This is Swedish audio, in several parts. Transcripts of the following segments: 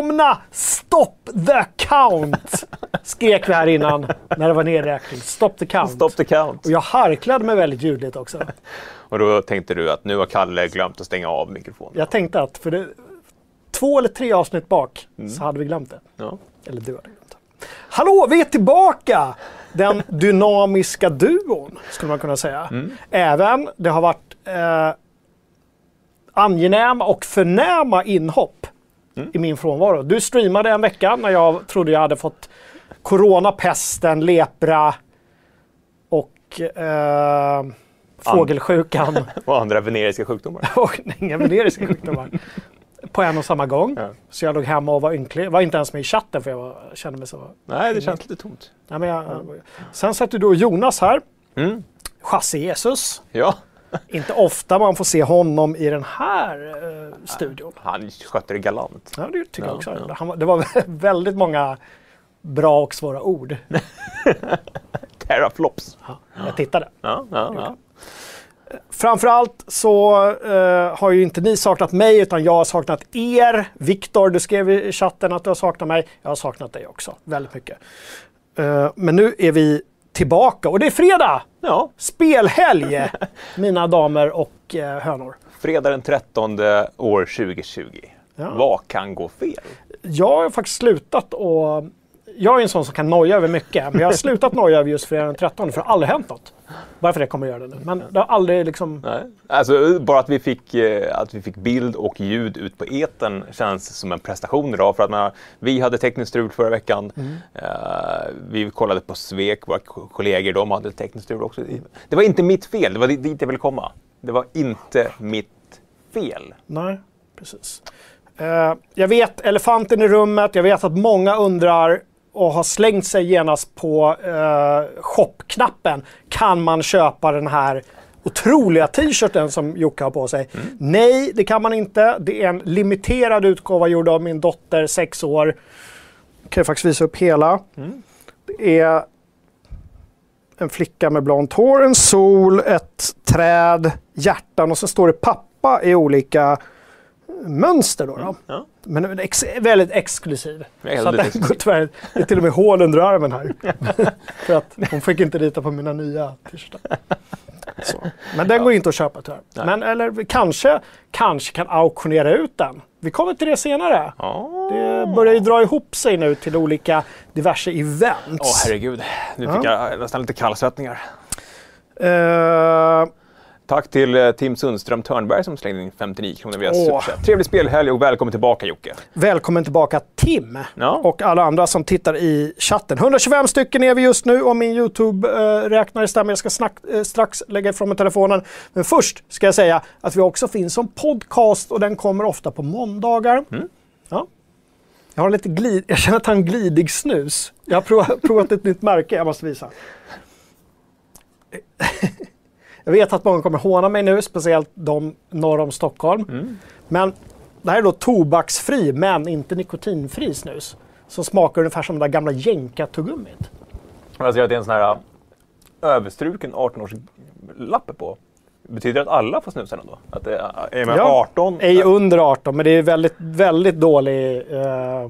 Välkomna! Stop the count! Skrek vi här innan när det var nedräkning. Stop the count. Stop the count. Och jag harklade mig väldigt ljudligt också. Och då tänkte du att nu har Kalle glömt att stänga av mikrofonen. Jag tänkte att för det, två eller tre avsnitt bak så hade vi glömt det. Ja. Eller du hade glömt det. Hallå, vi är tillbaka! Den dynamiska duon, skulle man kunna säga. Även, det har varit eh, angenäma och förnäma inhopp i min frånvaro. Du streamade en vecka när jag trodde jag hade fått corona, pesten, lepra och eh, fågelsjukan. Och andra veneriska sjukdomar. och inga veneriska sjukdomar. På en och samma gång. Ja. Så jag låg hemma och var ynklig. Var inte ens med i chatten för jag var, kände mig så... Nej, det känns lite tomt. Nej, men jag, Sen satt då Jonas här. Mm. Chasse Jesus. Ja, Inte ofta man får se honom i den här eh, studion. han skötte det galant. Ja, det tycker jag Ja, också. han ja. Han, det var väldigt många bra och svåra ord. Teraflops. Jag tittade. Ja, ja, ja. Framförallt så eh, har ju inte ni saknat mig utan jag har saknat er. Viktor, du skrev i chatten att du har saknat mig. Jag har saknat dig också väldigt mycket. Eh, men nu är vi tillbaka och det är fredag! Ja. Spelhelg, mina damer och eh, hönor. Fredag den 13 år 2020. Ja. Vad kan gå fel? Jag har faktiskt slutat och jag är en sån som kan noja över mycket, men jag har slutat noja över just fredag den 13 för det har aldrig hänt något. Bara för det kommer jag göra det nu. Men det har aldrig liksom... Nej. Alltså, bara att vi, fick, eh, att vi fick bild och ljud ut på eten känns som en prestation idag. För att man, vi hade tekniskt strul förra veckan. Eh, vi kollade på Svek, våra ko- kollegor, de hade tekniskt strul också. Det var inte mitt fel, det var dit dit jag ville komma. Det var inte mitt fel. Nej, precis. Eh, jag vet elefanten i rummet. Jag vet att många undrar och har slängt sig genast på uh, shop-knappen. Kan man köpa den här otroliga t-shirten som Jocke har på sig? Nej, det kan man inte. Det är en limiterad utgåva gjord av min dotter, 6 år. Kan jag faktiskt visa upp hela. Det är en flicka med blont hår, en sol, ett träd, hjärtan och så står det pappa i olika mönster. Då, då. Ja. Men ex väldigt exklusiv. Väldigt så att den går tyvärr, det är till och med hål under armen här. För att hon fick inte rita på mina nya t-shirtar. Men den går inte att köpa tyvärr. Nej. Men eller kanske, kanske kan auktionera ut den. Vi kommer till det senare. Ja. Det börjar ju dra ihop sig nu till olika diverse events. Åh herregud, nu fick jag nästan lite kallsvettningar. Eh, Tack till eh, Tim Sundström Törnberg som slängde in 59 kronor via. Superchat. Trevlig spelhelg och välkommen tillbaka Jocke. Välkommen tillbaka Tim Ja. och alla andra som tittar i chatten. 125 stycken är vi just nu om min YouTube-räknare stämmer. Jag ska snack, eh, strax lägga ifrån mig telefonen. Men först ska jag säga att vi också finns som podcast och den kommer ofta på måndagar. Ja. Jag har lite glid, jag känner att en glidig snus. Jag har provat, provat ett nytt märke, jag måste visa. Jag vet att många kommer håna mig nu, speciellt de norr om Stockholm. Men det här är då tobaksfri, men inte nikotinfri snus. Som smakar ungefär som det där gamla jänkartuggummit. Jag ser att det är en sån här äh, överstruken 18-årslapp på. Betyder det att alla får snusa den då? Att det är, är man 18? Ej under 18, men det är väldigt, väldigt dålig... Eh,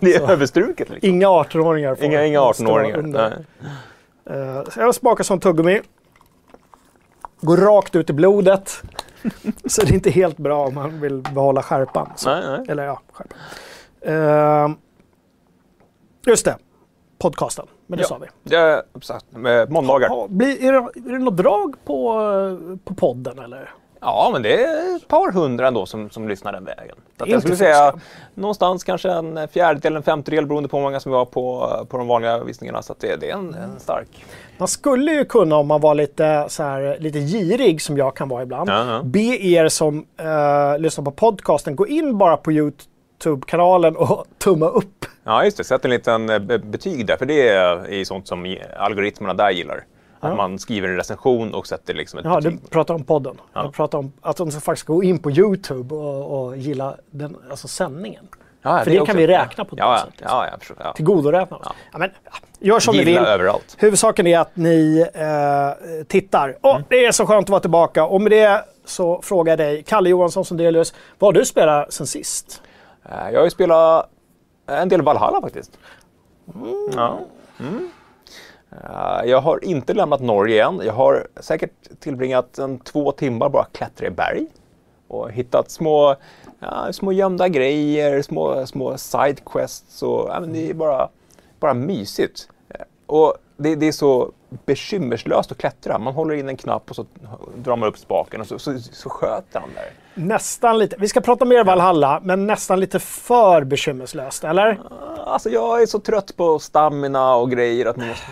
det är överstruket liksom. inga 18-åringar får Inga, inga stå 18-åringar. under. Nej. Eh, så jag smakar som tuggummi. Går rakt ut i blodet. så det är inte helt bra om man vill behålla skärpan. Så. Nej, nej. Eller ja, skärpan. Eh, just det, podcasten. Men det Ja. sa vi. Är, exakt, med måndagar. Ja, blir, är, det, är det något drag på, eh, på podden eller? Ja, men det är ett par hundra ändå som, som lyssnar den vägen. Att jag skulle säga någonstans kanske en fjärdedel, en femtedel beroende på hur många som vi har på, på de vanliga visningarna. Så det, det är en, en stark. Man skulle ju kunna om man var lite, så här, lite girig som jag kan vara ibland. Ja. Be er som eh, lyssnar på podcasten gå in bara på Youtube-kanalen och tumma upp. Ja, just det. Sätt en liten eh, be- betyg där, för det är, är sånt som i- algoritmerna där gillar. Att Ja. man skriver en recension och sätter liksom ett Ja, du betyg. pratar om podden. Ja. Jag pratar om att de ska faktiskt gå in på Youtube och, och gilla den, alltså sändningen. Ja, För det kan också. vi räkna på ja, ja, sätt, liksom. Ja, förstår. Ja. Tillgodoräkna oss. Ja. Ja. men, ja, gör som ni vill. överallt. Huvudsaken är att ni eh, tittar. Åh, Mm. Det är så skönt att vara tillbaka. Och med det så frågar jag dig, Kalle Johansson Sundelius, vad har du spelat sen sist? Eh, jag har ju spelat en del Valhalla faktiskt. Ja. Mm. Eh, jag har inte lämnat Norge än. Jag har säkert tillbringat en två timmar bara klättra i berg och hittat små, ja, små gömda grejer, små, små sidequests. Och, ja, men det är bara, bara mysigt. Eh, och det, det är så bekymmerslöst att klättra. Man håller in en knapp och så drar man upp spaken och så, så, så sköter han där. Nästan lite. Vi ska prata mer Valhalla, men nästan lite för bekymmerslöst, eller? Alltså jag är så trött på stamina och grejer att man måste...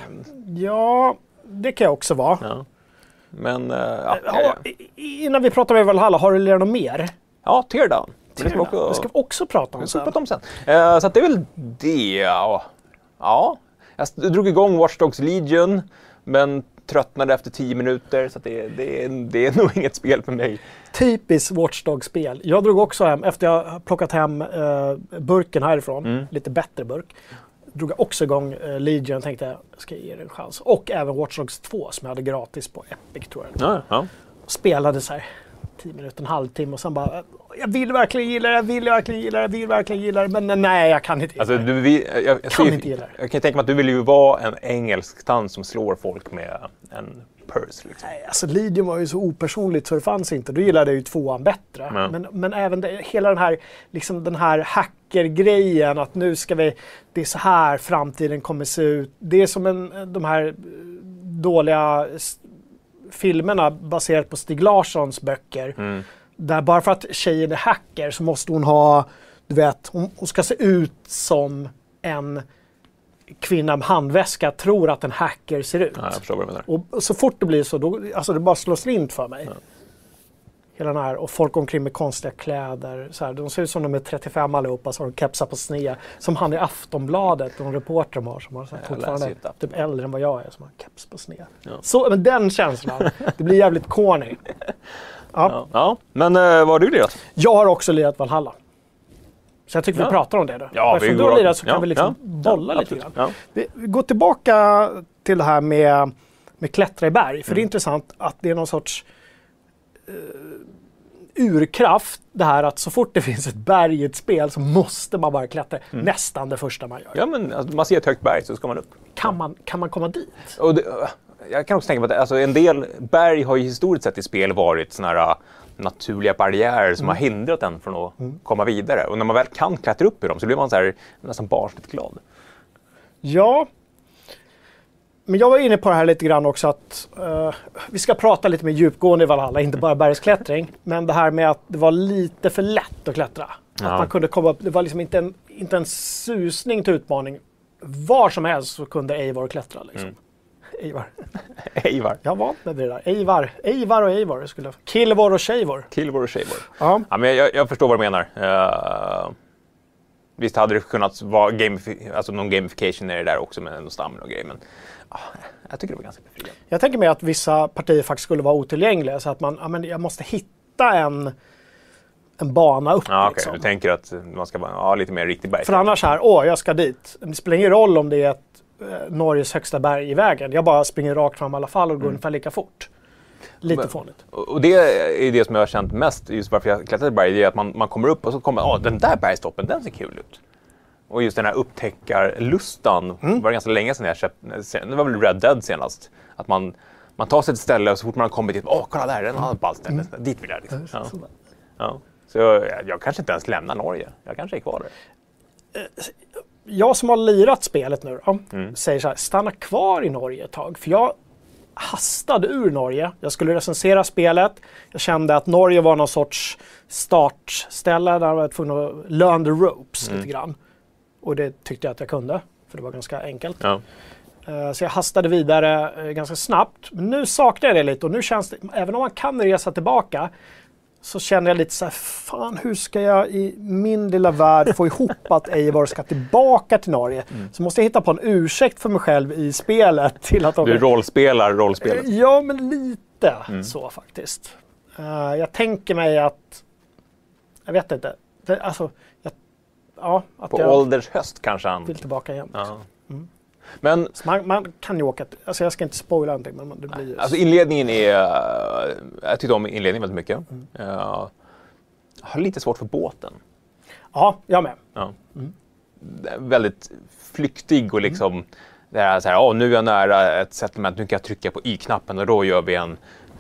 Ja, det kan jag också vara. Ja. Men, eh, ja, ja, Ja, innan vi pratar med Valhalla, har du lirat något mer? ja teardown. Det ska vi Det också, ska vi också prata om sen. prata om sen. Eh, så det är väl det. Ja. Ja. Jag s- drog igång Watch Dogs Legion, men tröttnade efter 10 minuter. Så att det, det, är, det är nog inget spel för mig. Typiskt Watchdog-spel. Jag drog också hem, efter jag plockat hem eh, burken härifrån, Mm. lite bättre burk, drog jag också igång eh, Legion och tänkte jag ska ge det en chans. Och även Watch Dogs 2 som jag hade gratis på Epic tror jag. Ja, ja. Spelade så här 10 minuter, en halvtimme och sen bara jag vill verkligen gilla det, jag vill verkligen gilla det, jag vill verkligen gilla det, men nej jag kan inte gilla Alltså, du, vi, jag, jag, Kan ser- inte gilla det. jag kan tänka mig att du vill ju vara en engelsk tant som slår folk med en purse. Liksom. Nej, alltså Legion var ju så opersonligt så det fanns inte. Då gillade jag ju tvåan bättre. Ja. Men, men även det, hela den här, liksom den här hackergrejen att nu ska vi, det är så här framtiden kommer se ut. Det är som en, de här dåliga filmerna baserat på Stig Larssons böcker. Mm. Där bara för att tjejen är hacker så måste hon ha, du vet, hon, hon ska se ut som en kvinna med handväska tror att en hacker ser ut. Ja. Och, så fort det blir så, då, alltså det bara slår slint för mig. Hela den här, och folk går omkring med konstiga kläder. Så här, de ser ut som de är 35 allihopa, så har de kepsar på sned. Som han i Aftonbladet, någon reporter de har som har så här, fortfarande typ äldre än vad jag är, som har keps på sned. Ja. Så, men den känslan, det blir jävligt corny. Ja. Ja. ja. Men eh, vad har du lirat? Jag har också lirat Valhalla. Så jag tycker vi pratar om det då. Ja, Eftersom vi du har går- lirat så kan vi liksom bolla lite grann. Vi går tillbaka till det här med, med klättra i berg. För det är Mm. intressant att det är någon sorts urkraft det här att så fort det finns ett berg i ett spel så måste man bara klättra. Nästan det första man gör. Mm. Ja, men alltså, man ser ett högt berg så ska man upp. Kan, man, kan man komma dit? Och det, jag kan också tänka mig att alltså, en del berg har ju historiskt sett i spel varit såna här uh, naturliga barriärer som har hindrat en från att komma vidare. Och när man väl kan klättra upp i dem så blir man så här, nästan barnsligt glad. Ja. Men jag var inne på det här lite grann också att eh, vi ska prata lite mer djupgående i Valhalla, inte bara bergsklättring. Men det här med att det var lite för lätt att klättra. Ja. Att man kunde komma upp, det var liksom inte en, inte en susning till utmaning. Var som helst så kunde Eivor klättra. Liksom. Eivor. Eivor. Jag var med det där. Eivar. Eivar och Eivor. Skulle... Kilvor och Tjejvor. Kilvor och Shavor. Ja. Ja, men jag, jag förstår vad du menar. Uh, visst hade det kunnat vara gamifi- alltså någon gamification i det där också med stamina och grejer. Men jag tycker det var ganska befriande. Jag tänker mig att vissa partier faktiskt skulle vara otillgängliga. Så att man, ja, men jag måste hitta en, en bana upp. Ja, okej. liksom. Du tänker att man ska vara ja, lite mer riktig berg. För annars här, åh, jag ska dit. Det spelar ingen roll om det är ett, eh, Norges högsta berg i vägen. Jag bara springer rakt fram i alla fall och går ungefär lika fort. Lite Mm. Men- fånigt. Och det är det som jag har känt mest, just varför jag klättrat i berg, det är att man, man kommer upp och så kommer ja den där bergstoppen, den ser kul ut. Och just den här upptäckarlustan, Mm. det var ganska länge sedan jag köpte, det var väl Red Dead senast. Att man, man tar sig till ett ställe och så fort man har kommit dit, åh kolla där, den har ett ballt ställe, dit vill jag. Liksom. Ja. Ja. Så jag, jag kanske inte ens lämnar Norge, jag kanske är kvar där. Jag som har lirat spelet nu då, Mm. säger så här, stanna kvar i Norge ett tag. För jag hastade ur Norge. Jag skulle recensera spelet. Jag kände att Norge var någon sorts startställe där jag var tvungen att learn the ropes Mm. lite grann. Och det tyckte jag att jag kunde, för det var ganska enkelt. Ja. Eh, Så jag hastade vidare eh, ganska snabbt. Men nu saknar jag det lite och nu känns det, även om man kan resa tillbaka, så känner jag lite så här, fan hur ska jag i min lilla värld få ihop att Eivor ska tillbaka till Norge? Mm. Så måste jag hitta på en ursäkt för mig själv i spelet till att Du rollspelar rollspelet. Ja, men lite Mm. så faktiskt. Eh, jag tänker mig att, jag vet inte, det, alltså, ja, att På jag ålders höst kanske han... vill tillbaka igen. Ja. Men Så man, man kan ju åka, alltså jag ska inte spoila någonting men det blir ju... Alltså inledningen är... Jag tyckte om inledningen väldigt mycket. Mm. Jag har lite svårt för båten. Ja, jag med. Ja. Väldigt flyktig och liksom det här, så här, "Åh, nu är jag nära ett settlement, nu kan jag trycka på Y-knappen och då gör vi en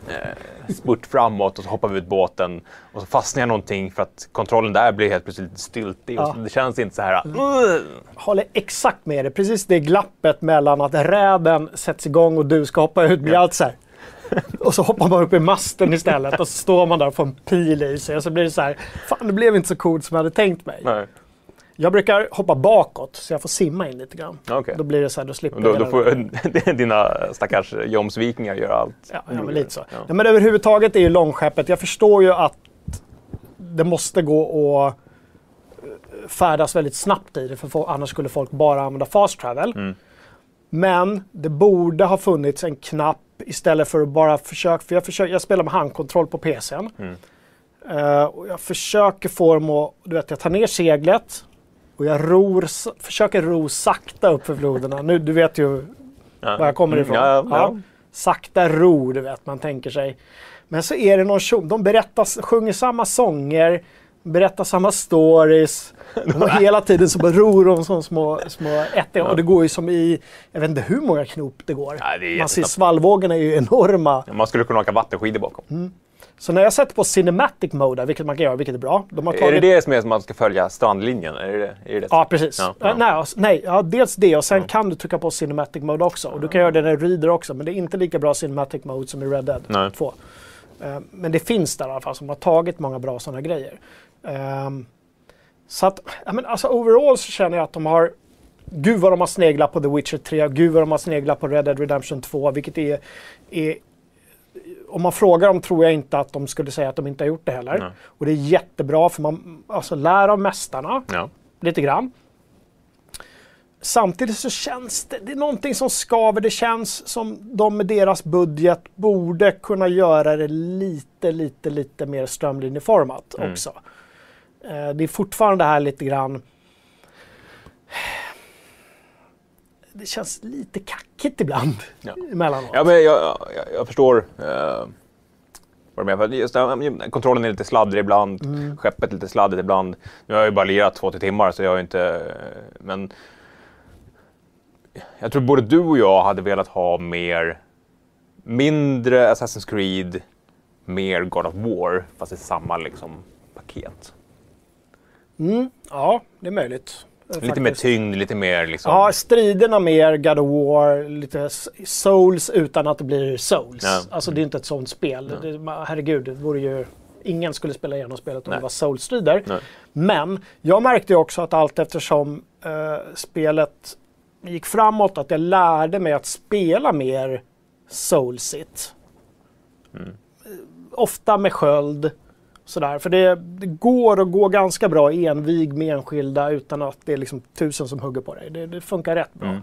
eh, spurt framåt och så hoppar vi ut båten och så fastnar jag någonting för att kontrollen där blir helt plötsligt lite styltig. Och Ja. det känns inte så här... "Ugh." Håller exakt med dig. Precis det glappet mellan att räden sätts igång och du ska hoppa ut blir allt så här. Och så hoppar man upp i masten istället och så står man där och får en pil i sig och så blir det så här. Fan, det blev inte så coolt som jag hade tänkt mig. Nej. Jag brukar hoppa bakåt så jag får simma in lite grann. Okej. Då blir det så här, då slipper Då, då får dina stackars jomsvikingar göra allt. Ja, ja men lite så. Ja. Ja. men överhuvudtaget är ju långskeppet, jag förstår ju att det måste gå att eh, färdas väldigt snabbt i det, för annars skulle folk bara använda fast travel. Mm. Men det borde ha funnits en knapp istället för att bara försöka, för jag, försöker, jag spelar med handkontroll på PCn. Mm. Eh, och jag försöker få dem att, du vet, jag tar ner seglet och jag ror, försöker ro sakta upp för floderna. Nu, du vet ju Ja. var jag kommer ifrån. Mm, ja, ja. Sakta ro, du vet, man tänker sig. Men så är det någon tjo- de berättar, sjunger samma sånger, berättar samma stories. Och hela tiden så bara ror de som små, små ättingar. Och det går ju som i, jag vet inte hur många knop det går. Ja, det är man ser svallvågorna är ju enorma. Man skulle kunna åka vattenskidor bakom. Mm. Så när jag sätter på cinematic mode, vilket man kan göra, vilket är bra. De har Är tagit... det det som är som att man ska följa strandlinjen? Är det, är det Ja, precis. Ja, Ja, ja. Nej, alltså, nej ja, dels det och sen kan du trycka på Cinematic Mode också. Och du kan göra det i Reader också, men det är inte lika bra Cinematic Mode som i Red Dead Nej. 2. Eh, men det finns där i alla fall, som har tagit många bra sådana grejer. Ehm, så att, ja, men alltså overall så känner jag att de har Gud vad de har sneglat på The Witcher 3, gud vad de har sneglat på Red Dead Redemption 2, vilket är, är om man frågar dem tror jag inte att de skulle säga att de inte har gjort det heller. Nej. Och det är jättebra för man alltså, lär av mästarna Ja. lite grann. Samtidigt så känns det, det är någonting som skaver. Det känns som de med deras budget borde kunna göra det lite, lite, lite mer strömlinjeformat Mm. också. Eh, det är fortfarande här lite grann det känns lite kackigt ibland Ja. emellanåt. Ja, men jag, jag, jag förstår eh, vad du menar. Just, kontrollen är lite sladdrig ibland, Mm. skeppet lite sladdigt ibland. Nu har jag ju bara lirat två till timmar så jag har ju inte... Men jag tror både du och jag hade velat ha mer, mindre Assassin's Creed, mer God of War, fast i samma liksom paket. Mm, ja, det är möjligt. Eh, Lite mer tyngd, lite mer liksom... Ja, striderna mer God of War, lite Souls utan att det blir Souls. Ja. Alltså det är inte ett sånt spel. Det, ma- herregud, det vore ju... Ingen skulle spela igenom spelet om Nej. det var Souls-strider. Men jag märkte också att allt eftersom eh, spelet gick framåt, att jag lärde mig att spela mer Soulsigt. Mm. Eh, Ofta med sköld. Sådär. För det, det går att gå ganska bra envig med enskilda utan att det är liksom tusen som hugger på dig. Det, det funkar rätt bra. Mm.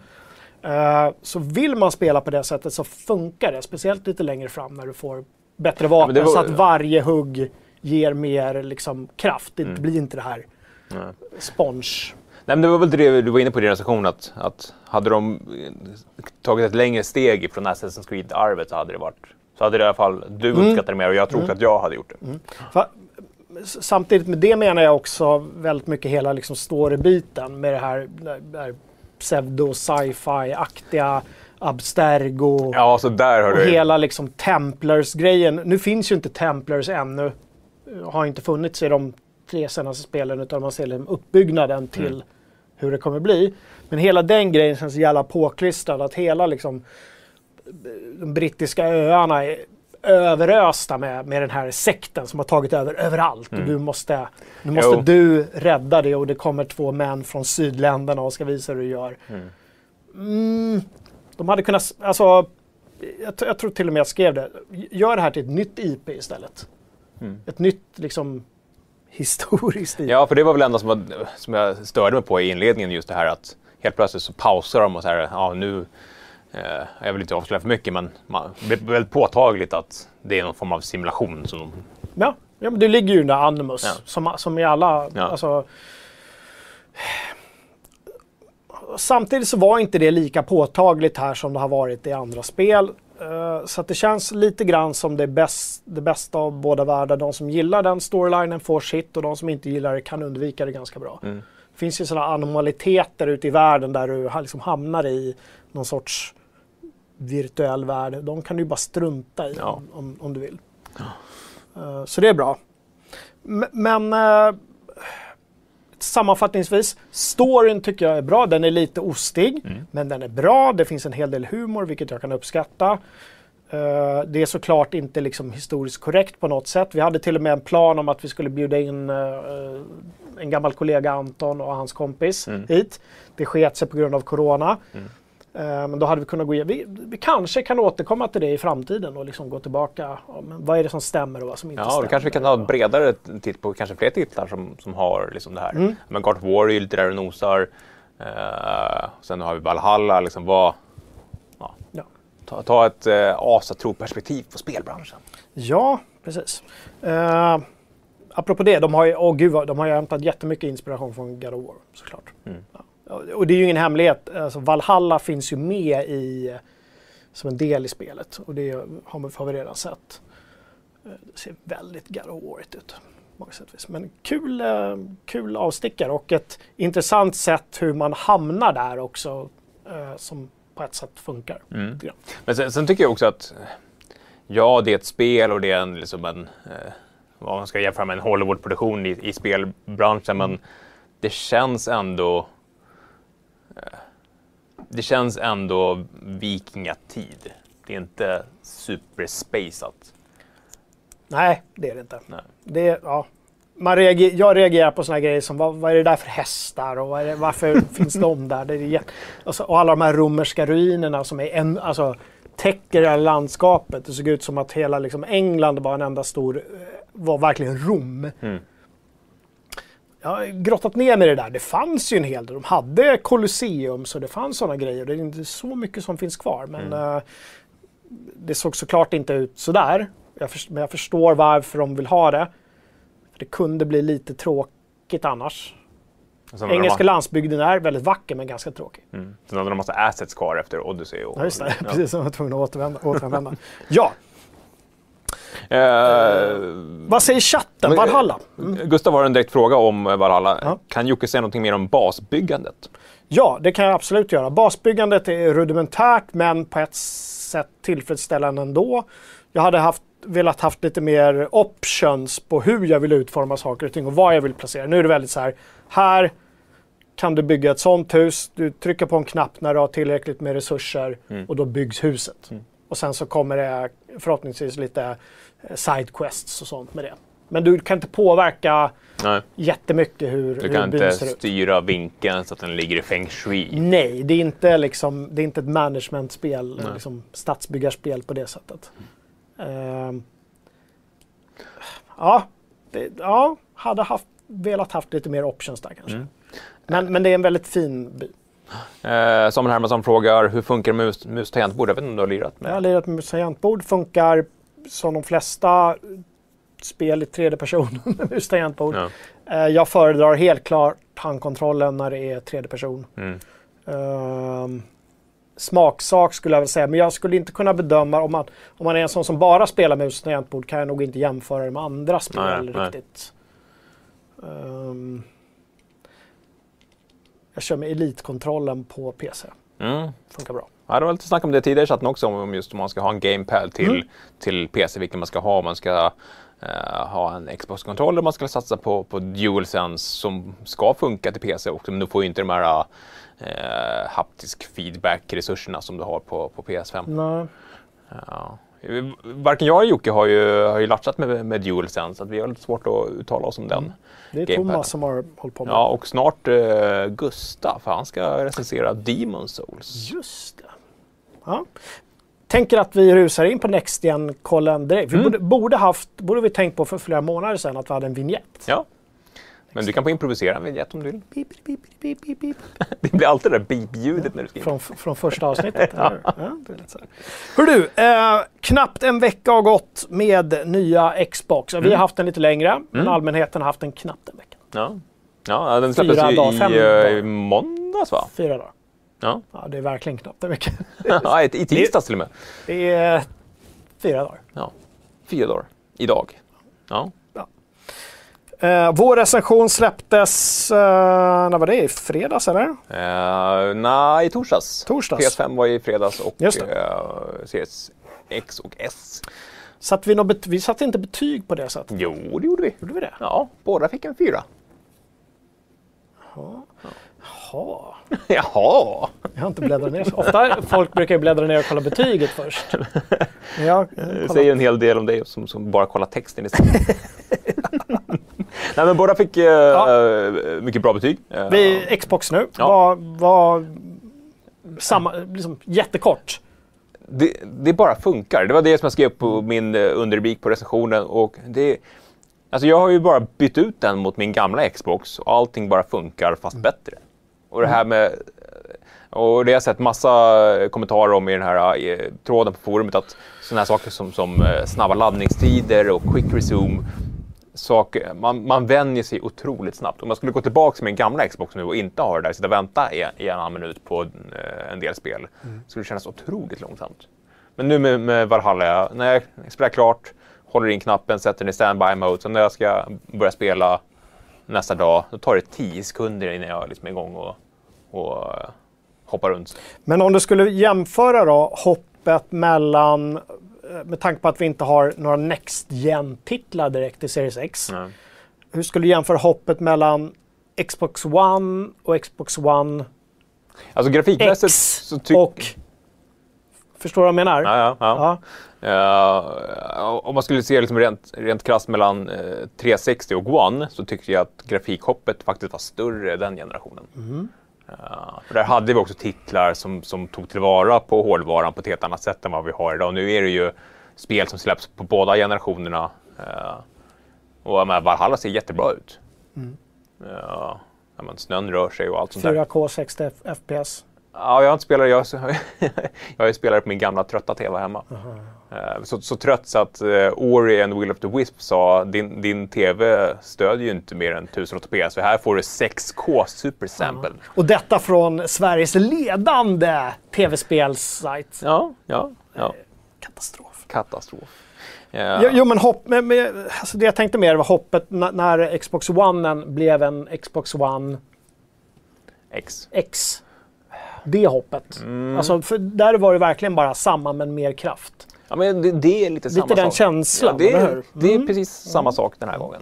Eh, så vill man spela på det sättet så funkar det. Speciellt lite längre fram när du får bättre vapen. var- Så att varje hugg ger mer liksom, kraft. Det Mm. blir inte det här Ja. sponge. Nej, men det var väl det du var inne på i din recension att, att hade de tagit ett längre steg från Assassin's Creed-arvet så hade det varit så hade det i alla fall du Mm. uppskattat det mer och jag tror också att jag hade gjort det. S- Samtidigt med det menar jag också väldigt mycket hela liksom story-biten med det här, det här pseudo-sci-fi-aktiga Abstergo Ja, så där har och du... hela liksom Templars-grejen. Nu finns ju inte Templars ännu. Har inte funnits i de tre senaste spelen utan man ser liksom uppbyggnaden till Mm. hur det kommer bli. Men hela den grejen känns jävla påklistrad. Att hela liksom de brittiska öarna är överösta med, med den här sekten som har tagit över överallt. Och du måste, nu måste Mm. Jo. du rädda det och det kommer två män från sydländerna och ska visa hur du gör. Mm, de hade kunnat, alltså, jag, jag tror till och med jag skrev det. Gör det här till ett nytt IP istället. Mm. Ett nytt liksom historiskt IP. Ja, för det var väl det enda som, var, som jag störde mig på i inledningen, just det här att helt plötsligt så pausar de och så här, ja nu, jag vill inte avslöja för mycket, men man, det är väldigt påtagligt att det är någon form av simulation som de Ja, ja men det ligger ju under Animus. Ja. Som, som i alla... Ja. Alltså, samtidigt så var inte det lika påtagligt här som det har varit i andra spel. Eh, så det känns lite grann som det, bäst, det bästa av båda världar. De som gillar den storylinen får sitt och de som inte gillar det kan undvika det ganska bra. Mm. Det finns ju sådana anomaliteter ute i världen där du liksom hamnar i någon sorts virtuell värld. De kan du bara strunta i Ja. om, om du vill. Eh, så det är bra. Men eh, sammanfattningsvis, storyn tycker jag är bra. Den är lite ostig, Mm. men den är bra. Det finns en hel del humor, vilket jag kan uppskatta. Eh, det är såklart inte liksom historiskt korrekt på något sätt. Vi hade till och med en plan om att vi skulle bjuda in en gammal kollega Anton och hans kompis Mm. hit. Det sket sig på grund av corona. Mm. Eh, Men då hade vi kunnat gå igen. Vi, vi kanske kan återkomma till det i framtiden och liksom gå tillbaka. Men vad är det som stämmer och vad som inte Ja, stämmer? då kanske vi kan ha ett bredare titt på kanske fler titlar som, som har liksom det här. Mm. Men God of War är ju lite där och nosar. Eh, sen har vi Valhalla, liksom vad... Ja. Ja. Ta, ta ett eh, asatro-perspektiv på spelbranschen. Ja, precis. Uh, apropå det, de har ju, åh gud, de har ju hämtat jättemycket inspiration från God of War såklart. Mm. Ja. Och det är ju ingen hemlighet, alltså Valhalla finns ju med i, som en del i spelet och det har, vi redan sett. Det ser väldigt War ut. Men kul, eh, kul avstickare och ett intressant sätt hur man hamnar där också eh, som på ett sätt funkar. Mm. Men sen, sen tycker jag också att ja, det är ett spel och det är en, liksom en eh, vad man ska jämföra med en Hollywoodproduktion i, i spelbranschen, men det känns ändå det känns ändå vikingatid. Det är inte superspacet. Nej, det är det inte. Nej. Det, ja. Man reager, jag reagerar på såna här grejer som vad, vad är det där för hästar och det, varför finns de där? Det är jätte, alltså, och alla de här romerska ruinerna som är en, alltså, täcker hela landskapet. Det såg ut som att hela liksom, England var en enda stor, eh, var verkligen Rom. Mm. Jag har grottat ner mig i det där. Det fanns ju en hel del. De hade Colosseum så det fanns sådana grejer. Det är inte så mycket som finns kvar. Men Mm. eh, det såg såklart inte ut sådär. Jag men jag förstår varför de vill ha det. För det kunde bli lite tråkigt annars. Engelska landsbygden är väldigt vacker men ganska tråkig. mm. Sen hade de massa assets kvar efter Odyssey. Och, Ja, just det. Ja. Precis som var tvungen att återvända. återanvända. ja, Eh, vad säger chatten? Valhalla? Gustav har en direkt fråga om eh, Valhalla. Ja. Kan Jocke säga någonting mer om basbyggandet? Ja, det kan jag absolut göra. Basbyggandet är rudimentärt men på ett sätt tillfredsställande ändå. Jag hade haft, velat haft lite mer options på hur jag vill utforma saker och ting och vad jag vill placera. Nu är det väldigt så här, här kan du bygga ett sånt hus. Du trycker på en knapp när du har tillräckligt med resurser Mm. och då byggs huset. Mm. Och sen så kommer det förhoppningsvis lite sidequests och sånt med det. Men du kan inte påverka Nej. jättemycket hur, Du hur kan byn inte ser ut. styra vinkeln så att den ligger i feng shui. Nej, det är inte, liksom, det är inte ett managementspel, liksom stadsbyggarspel på det sättet. Ehm, ja, det, ja, hade haft, velat haft lite mer options där kanske. Mm. Men, men det är en väldigt fin by. Eh, Samuel Hermansson frågar, hur funkar med mus, mus tangentbord? Jag vet inte om du har lirat Jag har med? lirat med tangentbord, funkar som de flesta spel i tredje person med tangentbord. Ja. Eh, jag föredrar helt klart handkontrollen när det är tredje person. Mm. Ehm, smaksak skulle jag väl säga, men jag skulle inte kunna bedöma om man, om man är en sån som bara spelar mus och tangentbord kan jag nog inte jämföra det med andra spel Nej, nej. riktigt. Ehm, jag kör med elitkontrollen på PC. Mm. Funkar bra. Ja, det var lite snack om det tidigare i chatten också, om just om man ska ha en gamepad till, Mm. till PC, vilken man ska ha. Man ska eh, ha en Xbox-kontroll eller man ska satsa på, på DualSense som ska funka till PC också. Men du får ju inte de här eh, haptisk feedback-resurserna som du har på, på PS5. Nej. Ja. Varken jag eller Jocke har ju, har ju latchat med, med DualSense, så att vi har lite svårt att uttala oss om den. Det är Gamepaden. Thomas som har hållit på med Ja, och snart eh, Gustav, för han ska recensera Demon Souls. Just. Ja. Tänker att vi rusar in på Next Gen-kollen direkt. Vi Mm. borde, borde, haft, borde vi tänkt på för flera månader sedan att vi hade en vignett. Ja. Men du kan få improvisera en vignett om du vill. Beep, beep, beep, beep, beep. Det blir alltid det där beep-ljudet när du skriver. Från, från första avsnittet. ja, här. Hör du, eh, knappt en vecka har gått med nya Xbox. Vi har Mm. haft den lite längre, men Mm. allmänheten har haft den knappt en vecka. Ja. ja, den släpptes ju dagar, fem i, eh, i måndags va? Fyra dagar. Ja. Ja, det är verkligen knappt en vecka. ja, i tisdags till och med. Det är fyra dagar. Ja. Fyra dagar. Idag. Ja. Eh, vår recension släpptes, eh, när var det? I fredags eller? Uh, nej, i torsdags. Torsdags. PS5 var i fredags och Just Series X och S. Satt vi, något vi satte inte betyg på det sättet. Jo, det gjorde vi. Gjorde vi det? Ja, båda fick en fyra. Jaha. Jaha! Jag har inte bläddrat ner så ofta. Folk brukar ju bläddra ner och kolla betyget först. Men jag, Det säger en hel del om dig som, som bara kollar texten istället. Nej, men båda fick uh, mycket bra betyg. Vi Xbox nu. Ja. Var, var samma, liksom, jättekort. det, det bara funkar. Det var det som jag skrev på min eh, underrubrik på recensionen. Och det, alltså jag har ju bara bytt ut den mot min gamla Xbox och allting bara funkar fast bättre. Och det här med... Och det har jag sett massa kommentarer om i den här eh, tråden på forumet att sådana här saker som, som eh, snabba laddningstider och quick resume saker, man, man vänjer sig otroligt snabbt. Om man skulle gå tillbaka till min gamla Xbox nu och inte ha det där, sitta och vänta i, i en annan minut på eh, en del spel, skulle det kännas otroligt långsamt. Men nu med, med Valhalla, när jag spelar klart, håller in knappen, sätter den i standby mode, så när jag ska börja spela nästa dag, då tar det 10 sekunder innan jag liksom är igång och, och hoppar runt. Men om du skulle jämföra då hoppet mellan, eh, med tanke på att vi inte har några Next Gen-titlar direkt i Series X. Ja. Hur skulle du jämföra hoppet mellan Xbox One och Xbox One Alltså grafikmässigt X så tycker och... Förstår du vad jag menar? Ja, ja, ja. Eh, om man skulle se liksom rent, rent krasst mellan eh, 360 och One så tyckte jag att grafikhoppet faktiskt var större den generationen. Eh, för där hade vi också titlar som, som tog tillvara på hårdvaran på ett helt annat sätt än vad vi har idag. Nu är det ju spel som släpps på båda generationerna. Eh, och menar, Valhalla ser jättebra ut. Eh, ja, men snön rör sig och allt sånt där. 4K 60 FPS. Ja, jag har inte spelat. Jag, jag ju spelat på min gamla trötta TV hemma. Eh, Så, så trött så att uh, Ori and Will of the Wisp sa din, din TV stödjer ju inte mer än 1080p så här får du 6K Super Sample. Och detta från Sveriges ledande tv-spelssajt. Ja, ja, ja. Katastrof. Katastrof. Jo, Ja. jo men hopp, men, men, alltså det jag tänkte mer var hoppet när, när Xbox One blev en Xbox One X. X. Det hoppet. Mm. Alltså, för där var det verkligen bara samma men mer kraft. Ja, men det, det är lite samma Lite den sak. känslan, Ja, det, är, det är Mm. precis samma sak den här gången.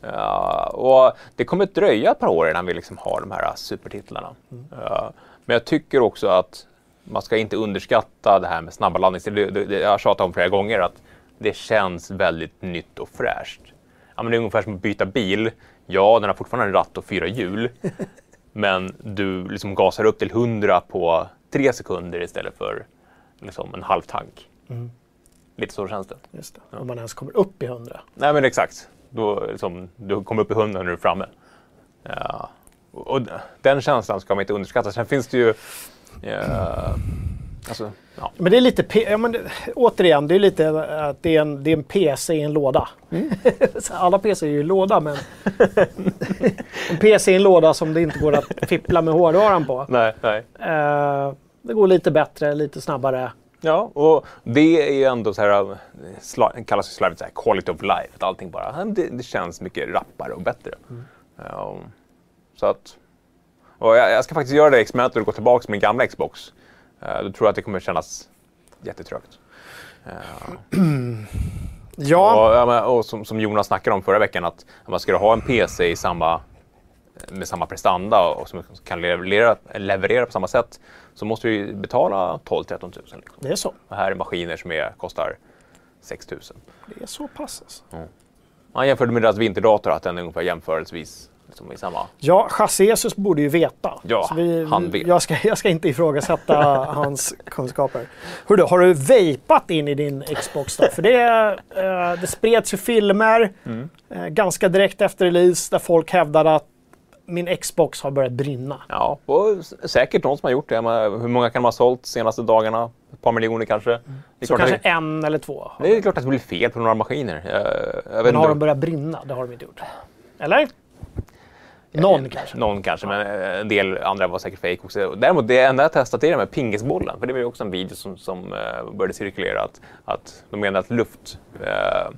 Ja, och det kommer att dröja ett par år innan vi liksom har de här supertitlarna. Mm. Ja, men jag tycker också att man ska inte underskatta det här med snabba det, jag har tjatat om flera gånger att det känns väldigt nytt och fräscht. Ja, men det är ungefär som att byta bil. Ja, den har fortfarande en ratt och fyra hjul. men du liksom gasar upp till 100 på tre sekunder istället för liksom en halv tank. Mm. Lite så känns det. Just det. Om man ens kommer upp i 100. Nej men exakt. Då, liksom, du kommer upp i 100 när du är framme. Ja. Och, och den känslan ska man inte underskatta. Sen finns det ju... Ja, alltså, ja. Men det är lite, ja, men det, återigen, det är lite att det är en, det är en PC i en låda. Mm. Alla PC är ju i låda, men en PC i en låda som det inte går att fippla med hårdvaran på. Nej, nej. Eh, det går lite bättre, lite snabbare. Ja, och det är ju ändå så här, kallas ju slarvigt så här quality of life. Att allting bara, det, det känns mycket rappare och bättre. Ja, så att, och jag, jag ska faktiskt göra det experimentet och gå tillbaka till min gamla Xbox. Uh, då tror jag att det kommer kännas jättetrögt. Eh, Ja, Och, och som, som Jonas snackade om förra veckan, att man ska ha en PC i samma, med samma prestanda och som kan leverera, leverera på samma sätt så måste du betala 12-13 000. Liksom. det är så. Och här är maskiner som är, kostar 6 000. Det är så pass alltså. Han jämförde med deras vinterdator att den är ungefär jämförelsevis liksom i samma... Ja, Chassesus borde ju veta. Ja, vi, han vet. Jag ska, jag ska inte ifrågasätta hans kunskaper. Hörru, har du vapat in i din Xbox då? För det, eh, det spreds ju filmer Mm. eh, ganska direkt efter release där folk hävdade att min Xbox har börjat brinna. Ja, och säkert någon som har gjort det. Men hur många kan de ha sålt de senaste dagarna? Ett par miljoner kanske? Det, är Så kanske att, en eller två. det är klart att det blir fel på några maskiner. Jag, jag vet Men har inte. de börjat brinna? Det har de inte gjort. Eller? Någon kanske. Någon kanske, men eh, en del andra var säkert fake också. Däremot det enda jag testat är det med pingisbollen. För det var ju också en video som, som uh, började cirkulera. Att, att de menar att luft... Uh,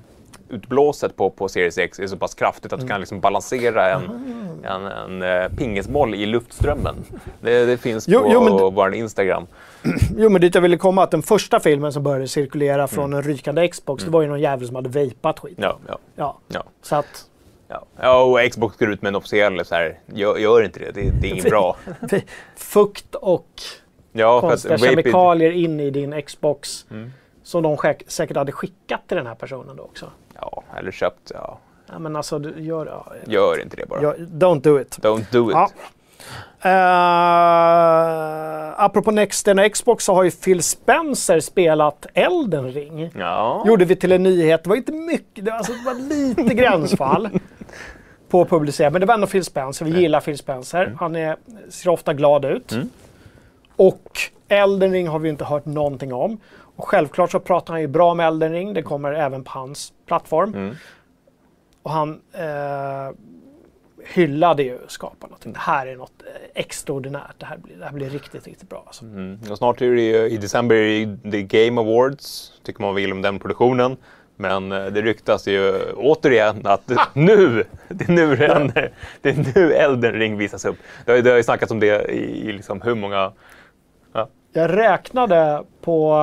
utblåset på, på Series X är så pass kraftigt att du kan liksom balansera en, en, en, en pingisboll i luftströmmen. Det, det finns Jo, på jo, vår Instagram. Jo, men dit jag ville komma att den första filmen som började cirkulera från en rykande Xbox, det var ju någon jävel som hade vapat skit. Ja, ja, Ja. ja. Så att Ja. ja, och Xbox går ut med en officiell så här, gör, gör inte det, det, det är inget bra. fukt och Ja, konstiga kemikalier in i din Xbox. Mm. Som de säk- säkert hade skickat till den här personen då också. ja, eller köpt, ja. Ja, men alltså, du gör... Ja, Gör inte det bara. ja, don't do it. Don't do it. Ja. Uh, apropå Next Gen och Xbox så har ju Phil Spencer spelat Elden Ring. Ja. Gjorde vi till en nyhet. Det var inte mycket, det var, alltså, det var lite gränsfall på att publicera. Men det var ändå Phil Spencer. Vi gillar Phil Spencer. Han är, ser ofta glad ut. Mm. Och Elden Ring har vi inte hört någonting om. Och självklart så pratar han ju bra om Elden Ring. Det kommer även på hans plattform. Mm. Och han eh, hyllade ju skaparna. Det här är något extraordinärt. Det här blir, det här blir riktigt, riktigt bra. Alltså. Mm. Snart är det ju, i december är det Game Awards. Tycker man vill om den produktionen. Men eh, det ryktas ju återigen att nu, det är nu, det händer. Det är nu Elden Ring visas upp. Det har, det har ju snackats om det i, i liksom hur många... Jag räknade på,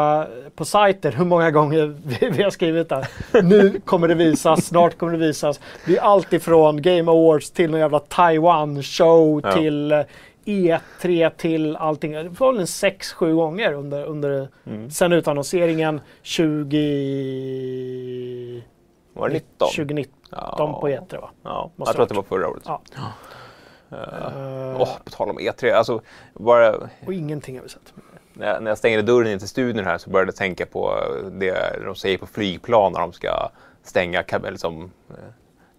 på sajten hur många gånger vi, vi har skrivit där. Nu kommer det visas, snart kommer det visas. Det är allt ifrån Game Awards till någon jävla Taiwan-show Ja. till eh, E3 till allting. Det var väl en sex, sju gånger under, under Mm. sen utannonseringen 20... Var det 19? 2019 Ja. på E3 va? Ja, Måste jag tror att det var förra året. Ja. Uh, oh, på tal om E3, alltså bara Och ingenting har vi sett. när jag, när jag stängde dörren in till studion här så började jag tänka på det de säger på flygplan när de ska stänga liksom,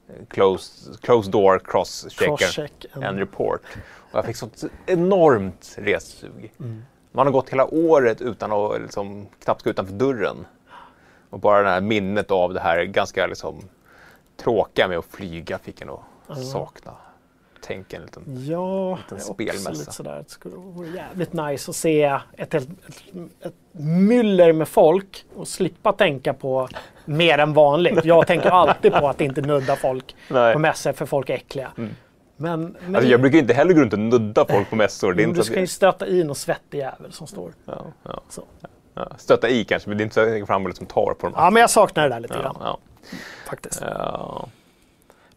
eh, close, close door cross Crosscheck. en- and report. Och jag fick sånt enormt ressug. Mm. Man har gått hela året utan att liksom, knappt gå utanför dörren. Och bara det här minnet av det här ganska liksom, tråkiga med att flyga fick en att sakna. Tänk en liten... Ja, också spelmässa. lite sådär. Det skulle vara jävligt nice att se ett, helt, ett, ett myller med folk och slippa tänka på mer än vanligt. Jag tänker alltid på att inte nudda folk Nej. på mässor för folk är äckliga. Men, men Alltså, jag brukar inte heller gå runt och nudda folk på mässor. Det är inte du ska ju stöta i någon svettig jävel som står ja, ja, så. ja. Stötta i kanske, men det är inte så att jag fram och liksom tar på dem. Ja, men jag saknar det där lite Ja, grann ja. faktiskt. Ja.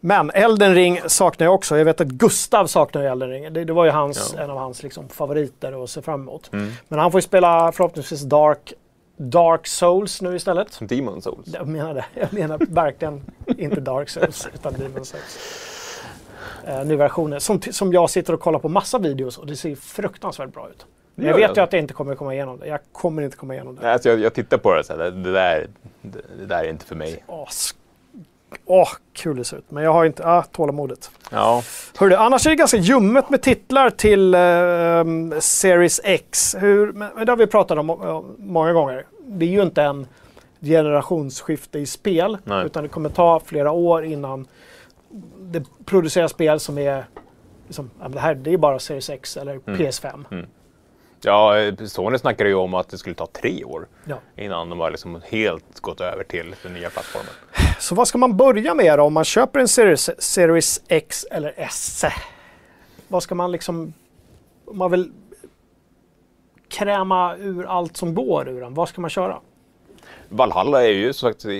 Men Elden Ring saknar jag också. Jag vet att Gustav saknar Elden Ring. Det, det var ju hans, Ja. en av hans liksom, favoriter att se fram emot. Mm. Men han får ju spela förhoppningsvis Dark, Dark Souls nu istället. Demon Souls. Jag menar det. Jag menar verkligen inte Dark Souls utan Demon Souls. Eh, ny versioner. Som, som jag sitter och kollar på massa videos och det ser fruktansvärt bra ut. Men jag vet det? ju att jag inte kommer komma igenom det. Jag kommer inte komma igenom det. Nej, Alltså jag, jag tittar på det så här, det, det, där, det, det där är inte för mig. Åh, Åh, kul det ser ut. Men jag har inte ah, tålamodet. Ja, Hörru, annars är det ganska ljummet med titlar till eh, Series X. Hur, men, det har vi pratat om eh, många gånger. Det är ju inte en generationsskifte i spel. Nej. Utan det kommer ta flera år innan det produceras spel som är liksom, ja, det här det är bara Series X eller PS5. ja Sony snackade ju om att det skulle ta tre år Ja. innan de har liksom helt gått över till den nya plattformen. Så vad ska man börja med då om man köper en Series, Series X eller S? Vad ska man liksom... Om man vill kräma ur allt som går ur den, vad ska man köra? Valhalla är ju som sagt eh,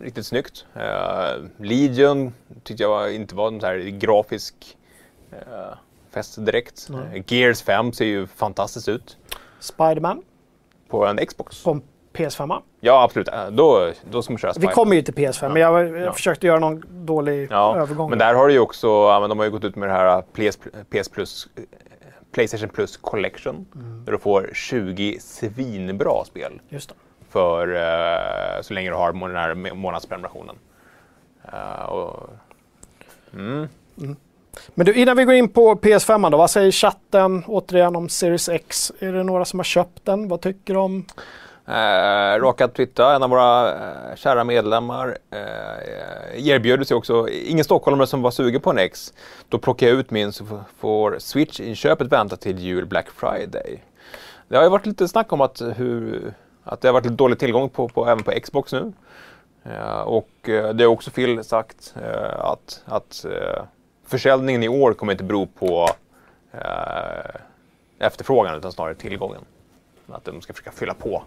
riktigt snyggt. Eh, Legion tyckte jag inte var en så här grafisk eh, fest direkt. Eh, Gears 5 ser ju fantastiskt ut Spiderman på en Xbox. på PS5. Ja, absolut. Eh, Då, då ska man köra Vi Spider-Man. kommer ju till PS5, men jag, jag Ja. försökte göra någon dålig Ja, övergång. men där har du ju också, ja, men de har ju gått ut med det här PS, PS Plus, eh, Playstation Plus Collection. Mm. Där du får 20 svinbra spel Just det. för så länge du har den här må- månadsprenumerationen. Och, mm. Men du, innan vi går in på PS5 då, vad säger chatten återigen om Series X? Är det några som har köpt den? Vad tycker de? Eh, råkat twittra, en av våra eh, kära medlemmar eh, erbjöd sig också, ingen stockholmare som var sugen på en X, då plockar jag ut min så får Switch-inköpet vänta till jul Black Friday. Det har ju varit lite snack om att, hur, att det har varit lite dålig tillgång på, på, även på Xbox nu. Eh, och eh, det har också Phil sagt eh, att, att eh, försäljningen i år kommer inte bero på eh, efterfrågan utan snarare tillgången. Att de ska försöka fylla på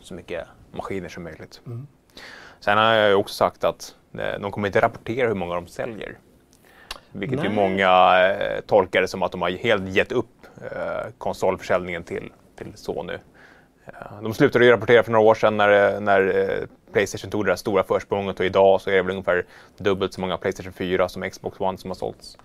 så mycket maskiner som möjligt. Sen har jag också sagt att eh, de kommer inte rapportera hur många de säljer. Vilket ju många eh, tolkar det som att de har helt gett upp eh, konsolförsäljningen till, till Sony. Eh, de slutade ju rapportera för några år sedan när, när eh, Playstation tog det där stora försprånget och idag så är det väl ungefär dubbelt så många Playstation 4 som Xbox One som har sålts.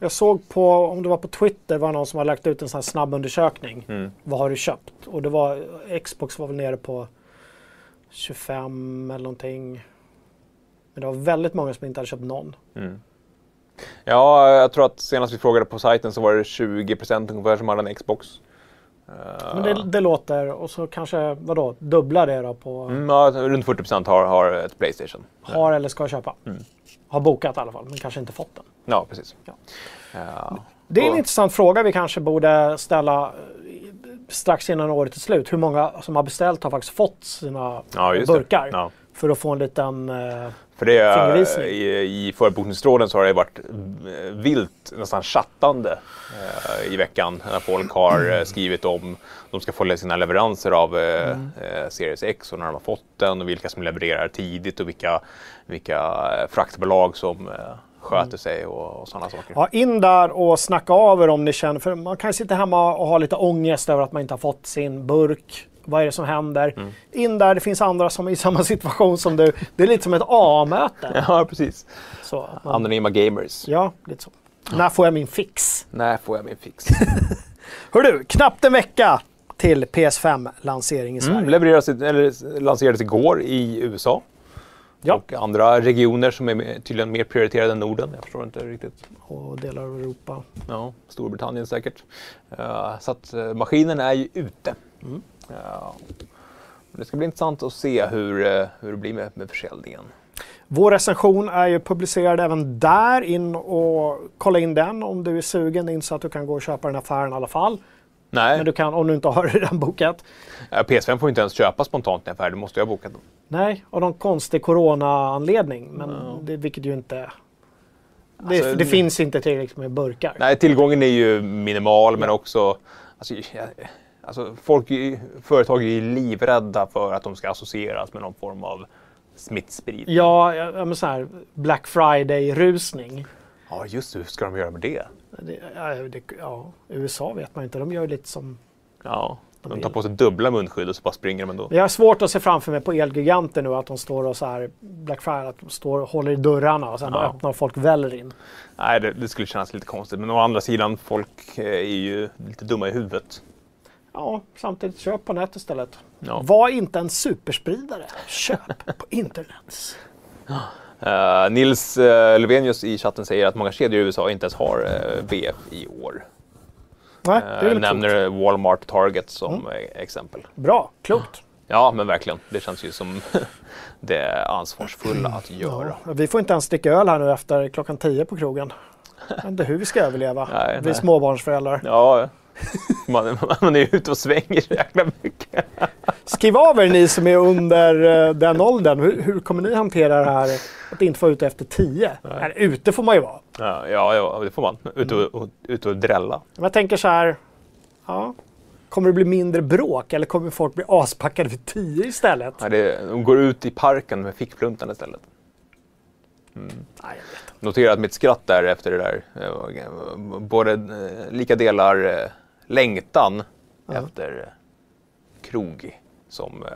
Jag såg på, om det var på Twitter, var någon som har lagt ut en sån här snabbundersökning. Mm. Vad har du köpt? Och det var, Xbox var väl nere på 25 eller någonting. Men det var väldigt många som inte hade köpt någon. Ja, jag tror att senast vi frågade på sajten så var det 20 ungefär som hade en Xbox. Eh, Men det, det låter, och så kanske, vadå, dubbla det då på Mm, ja, runt 40 har, har ett Playstation. har eller ska köpa. Mm. Har bokat i alla fall, men kanske inte fått den. Ja, precis. Ja. Ja. Det är en intressant fråga vi kanske borde ställa eh, strax innan året är slut. Hur många som har beställt har faktiskt fått sina Ja, burkar. Ja. För att få en liten... Eh, För det Fingervisning. i, i förbokningstråden så har det varit eh, vilt, nästan chattande eh, i veckan när folk har eh, skrivit om de ska få sina leveranser av eh, eh, Series X och när de har fått den och vilka som levererar tidigt och vilka, vilka eh, fraktbolag som eh, sköter sig och, och sådana saker. ja, in där och snacka av er om ni känner... För man kan sitta hemma och ha lite ångest över att man inte har fått sin burk. Vad är det som händer? Mm. In där, det finns andra som är i samma situation som du. Det är lite som ett A-möte. Ja, precis. Så, man, Anonyma gamers. ja, lite så. När får jag min fix? När får jag min fix? Hör du, knappt en vecka till PS5-lansering i Sverige. Mm, levereras, eller lanserades igår i USA. Ja. Och andra regioner som är tydligen mer prioriterade än Norden. Jag förstår inte riktigt. Och delar av Europa. Ja, Storbritannien säkert. Eh, så att eh, maskinen är ju ute. Mm. Ja. Det ska bli intressant att se hur, eh, hur det blir med, med försäljningen. Vår recension är ju publicerad även där. In och kolla in den om du är sugen. Det är inte så att du kan gå och köpa den affären i alla fall. Nej, Men du kan, om du inte har redan bokat. eh, PS5 får inte ens köpa spontant i affär. Du måste ju ha bokat den. Nej, av någon konstig corona-anledning. Men det, vilket ju inte... Det, Alltså, det finns inte tillräckligt med burkar. Nej, tillgången är ju minimal men också alltså, alltså, folk, företag är ju livrädda för att de ska associeras med någon form av smittspridning. Ja, ja men så här Black Friday-rusning. Ja, just det. Hur ska de göra med det? Det, ja, det, ja, USA vet man inte. De gör lite som... Ja, de vill. tar på sig dubbla munskydd och så bara springer de ändå. Jag har svårt att se framför mig på Elgiganten nu att de står och så här Black Friday, att de står och håller i dörrarna och sen bara Ja. öppnar och folk väller in. Nej, det, det skulle kännas lite konstigt. Men å andra sidan, folk eh, är ju lite dumma i huvudet. Ja, samtidigt köp på nätet istället. Ja. Var inte en superspridare. Köp på internet. Eh, Nils uh, Levenius i chatten säger att många kedjor i USA inte ens har uh, VF i år. Nej, Uh, det är väl klokt. nämner Walmart Target som eh, exempel. Bra, klokt. Ja, men verkligen. Det känns ju som det ansvarsfulla att göra. Ja, vi får inte ens dricka öl här nu efter klockan 10 på krogen. Jag vet inte hur vi ska överleva. Nej, vi nej. småbarnsföräldrar. Ja, man, man är ute och svänger så jäkla mycket. Skriv av er ni som är under eh, den åldern. Hur, hur kommer ni hantera det här att inte få ut efter 10? Här, ute får man ju vara. Ja, ja, det får man. Ut och, och, ut och drälla. Men jag tänker så här. Ja, kommer det bli mindre bråk eller kommer folk bli aspackade vid 10 istället? Ja, det, de går ut i parken med fickpluntan istället. Nej, jag vet. Notera att mitt skratt där efter det där, eh, både eh, lika delar längtan efter eh, krog som eh,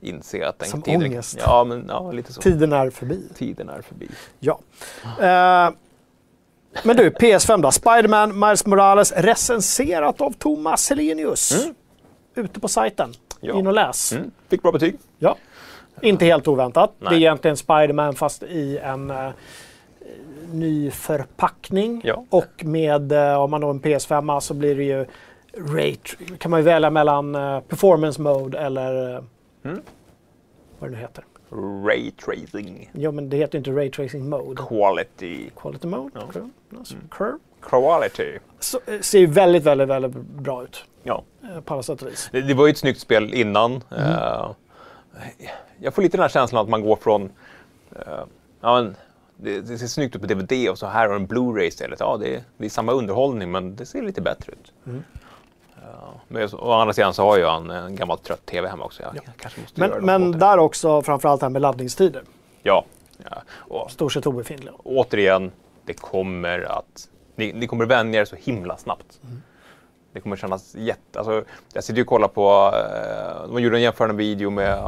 inser att den Som tiden... ångest. Ja, men ja, lite så. Tiden är förbi. Tiden är förbi. Ja. Eh, men du, PS5 då. Spiderman Miles Morales recenserat av Thomas Helenius. Ute på sajten. Ja. In och läs. Mm. Fick bra betyg. Ja. Inte helt oväntat. Det är Nej. egentligen Spiderman fast i en eh, ny förpackning. Ja. Och med, eh, om man har en PS5 så blir det ju rate, kan man ju välja mellan eh, performance mode eller eh, Mm. vad det nu heter. Ray tracing. Ja, men det heter inte ray tracing mode. Quality. Quality mode, Ja. Mm. curve, alltså, curve. Quality. Så, ser ju väldigt, väldigt, väldigt bra ut Ja. på alla sätt och vis. Det, det var ju ett snyggt spel innan. Mm. Eh, jag får lite den här känslan att man går från... eh, ja, men, det, det ser snyggt ut på DVD och så här har en Blu-ray istället. Ja, det, är- det är samma underhållning men det ser lite bättre ut. Mm. Ja, men å andra sidan så har jag en, en gammal trött TV hemma också. Jag Ja. kanske måste Men, men där också framförallt det här med laddningstider. Ja. ja. Och Stort sett obefintliga. återigen, det kommer att... Ni, ni kommer vänja er så himla snabbt. Det kommer kännas jätte... Alltså, jag sitter ju och kollar på... Eh, de gjorde en jämförande video med...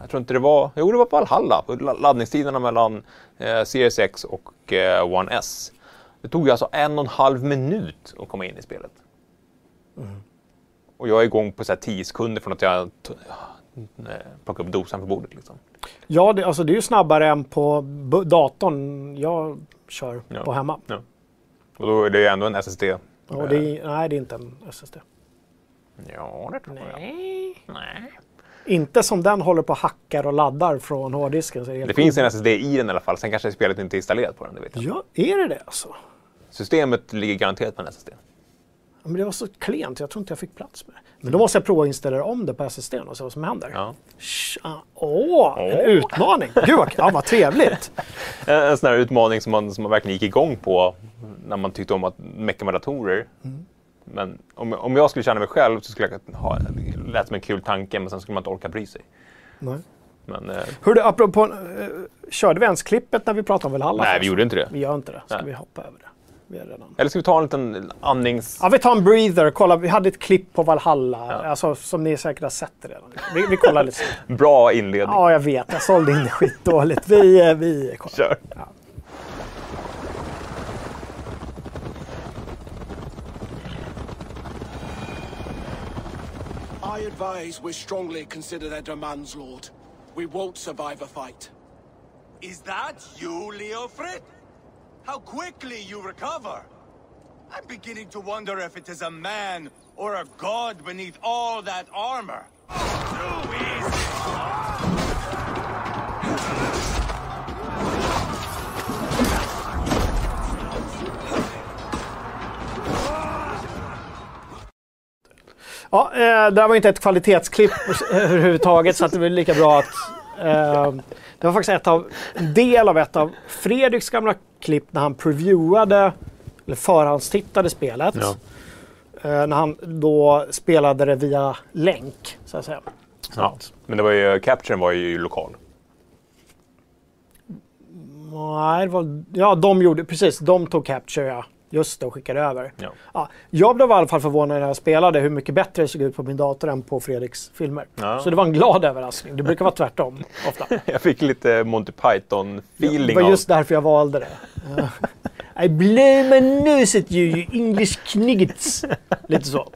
Jag tror inte det var... Jo, det var på Valhalla. La- Laddningstiderna mellan eh, Series X och eh, One S. Det tog ju alltså en och en halv minut att komma in i spelet. Och jag är igång på så här 10 sekunder från att jag eh, plockar upp dosan på bordet. Liksom. Ja, det, alltså det är ju snabbare än på datorn jag kör Ja. på hemma. Och då är det ju ändå en SSD. Och det är, nej, det är inte en SSD. Ja, det tror jag. Nej. Nej. Inte som den håller på och hackar och laddar från hårddisken. Så det Det finns en. SSD i den i alla fall, sen kanske spelet inte är installerat på den. Det vet jag. Ja, är det det alltså? Systemet ligger garanterat på en SSD. Ja, Men det var så klent, jag tror inte jag fick plats med det. Men då måste jag prova att installera om det på SSD och se vad som händer. Ja. Tja, Åh, en Åh. utmaning! Gud vad, ja, vad trevligt! En en sån här utmaning som man, som man verkligen gick igång på när man tyckte om att mecka med datorer. Men om, om jag skulle känna mig själv så skulle jag ha, det lät som en kul tanke men sen skulle man inte orka bry sig. Nej. Men, eh, Hörde, apropå, eh, körde vi ens klippet när vi pratade om Valhalla? nej, vi gjorde inte det. Vi gör inte det. Ska Nej. vi hoppa över det? Vi är redan... Eller ska vi ta en liten andnings... Ja, vi tar en breather. Kolla, vi hade ett klipp på Valhalla, Ja. alltså, som ni säkert har sett redan. Vi, vi kollar lite. Bra inledning. Ja, jag vet. Jag sålde in det skitdåligt. Vi, eh, vi kollar. Kör. Ja. I advise we strongly consider their demands, Lord. We won't survive a fight. Is that you, Leofrid? How quickly you recover! I'm beginning to wonder if it is a man or a god beneath all that armor. Too easy! Ja, eh, det där var inte ett kvalitetsklipp överhuvudtaget så att det var lika bra att... Eh, det var faktiskt ett av, en del av ett av Fredriks gamla klipp när han previewade, eller förhandstittade spelet. Ja. Eh, när han då spelade det via länk, så att säga. Ja. Men det var ju, capturen var ju lokal. Nej, det var, ja, de gjorde, precis, de tog capture, ja. Just det, och skickade över. Ja. Ja, jag blev i alla fall förvånad när jag spelade hur mycket bättre det såg ut på min dator än på Fredriks filmer. Ja. Så det var en glad överraskning. Det brukar vara tvärtom ofta. Jag fick lite Monty Det Python-feeling var av... just därför jag valde det. I blow my nose at you, you English kniggets. Lite så.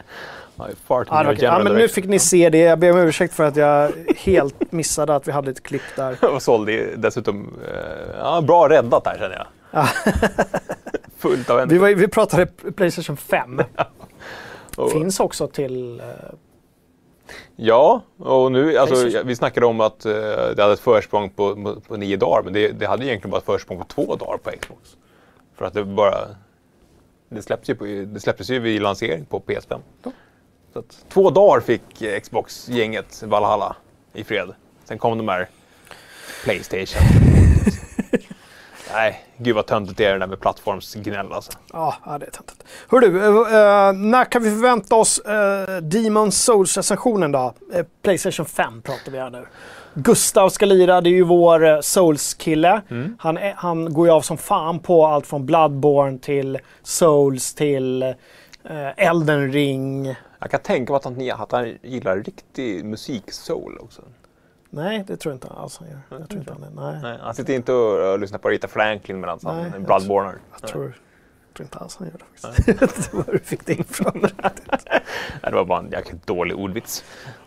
Ja, det var general men nu fick ni se det. Jag ber om ursäkt för att jag helt missade att vi hade ett klipp där. Och sålde dessutom... Eh, ja, bra räddat där känner jag. Fullt av. Vi, var, vi pratade Playstation 5. och, Finns också till... eh, Ja, och nu, alltså, ja, vi snackade om att eh, det hade ett försprång på, på, nio dagar, men det, det hade egentligen bara ett försprång på två dagar på Xbox. För att det bara... Det, släpps ju på, det släpptes ju vid lansering på PS5. Så att, två dagar fick Xbox-gänget Valhalla i fred. Sen kom de här Playstation. Nej, gud vad töntigt det är det där med plattformsgnäll alltså. Ja, det är töntigt. Hör du, eh, eh, när kan vi förvänta oss uh, Demon Souls-recensionen då? Eh, Playstation 5 pratar vi här nu. Gustav ska lira, det är ju vår Souls-kille. Han, är, han går ju av som fan på allt från Bloodborne till Souls till Elden Ring. Jag kan tänka mig att han, att han gillar riktig musik-soul också. Nej, det tror jag inte alls han gör. Jag tror inte han. Nej, Nej, han sitter inte och, och lyssnar på Rita Franklin medan han är Bloodborne. jag tror, jag tror inte alls han gör det faktiskt. Jag vet inte var du fick det ifrån. Det var bara en jäkligt dålig ordvits.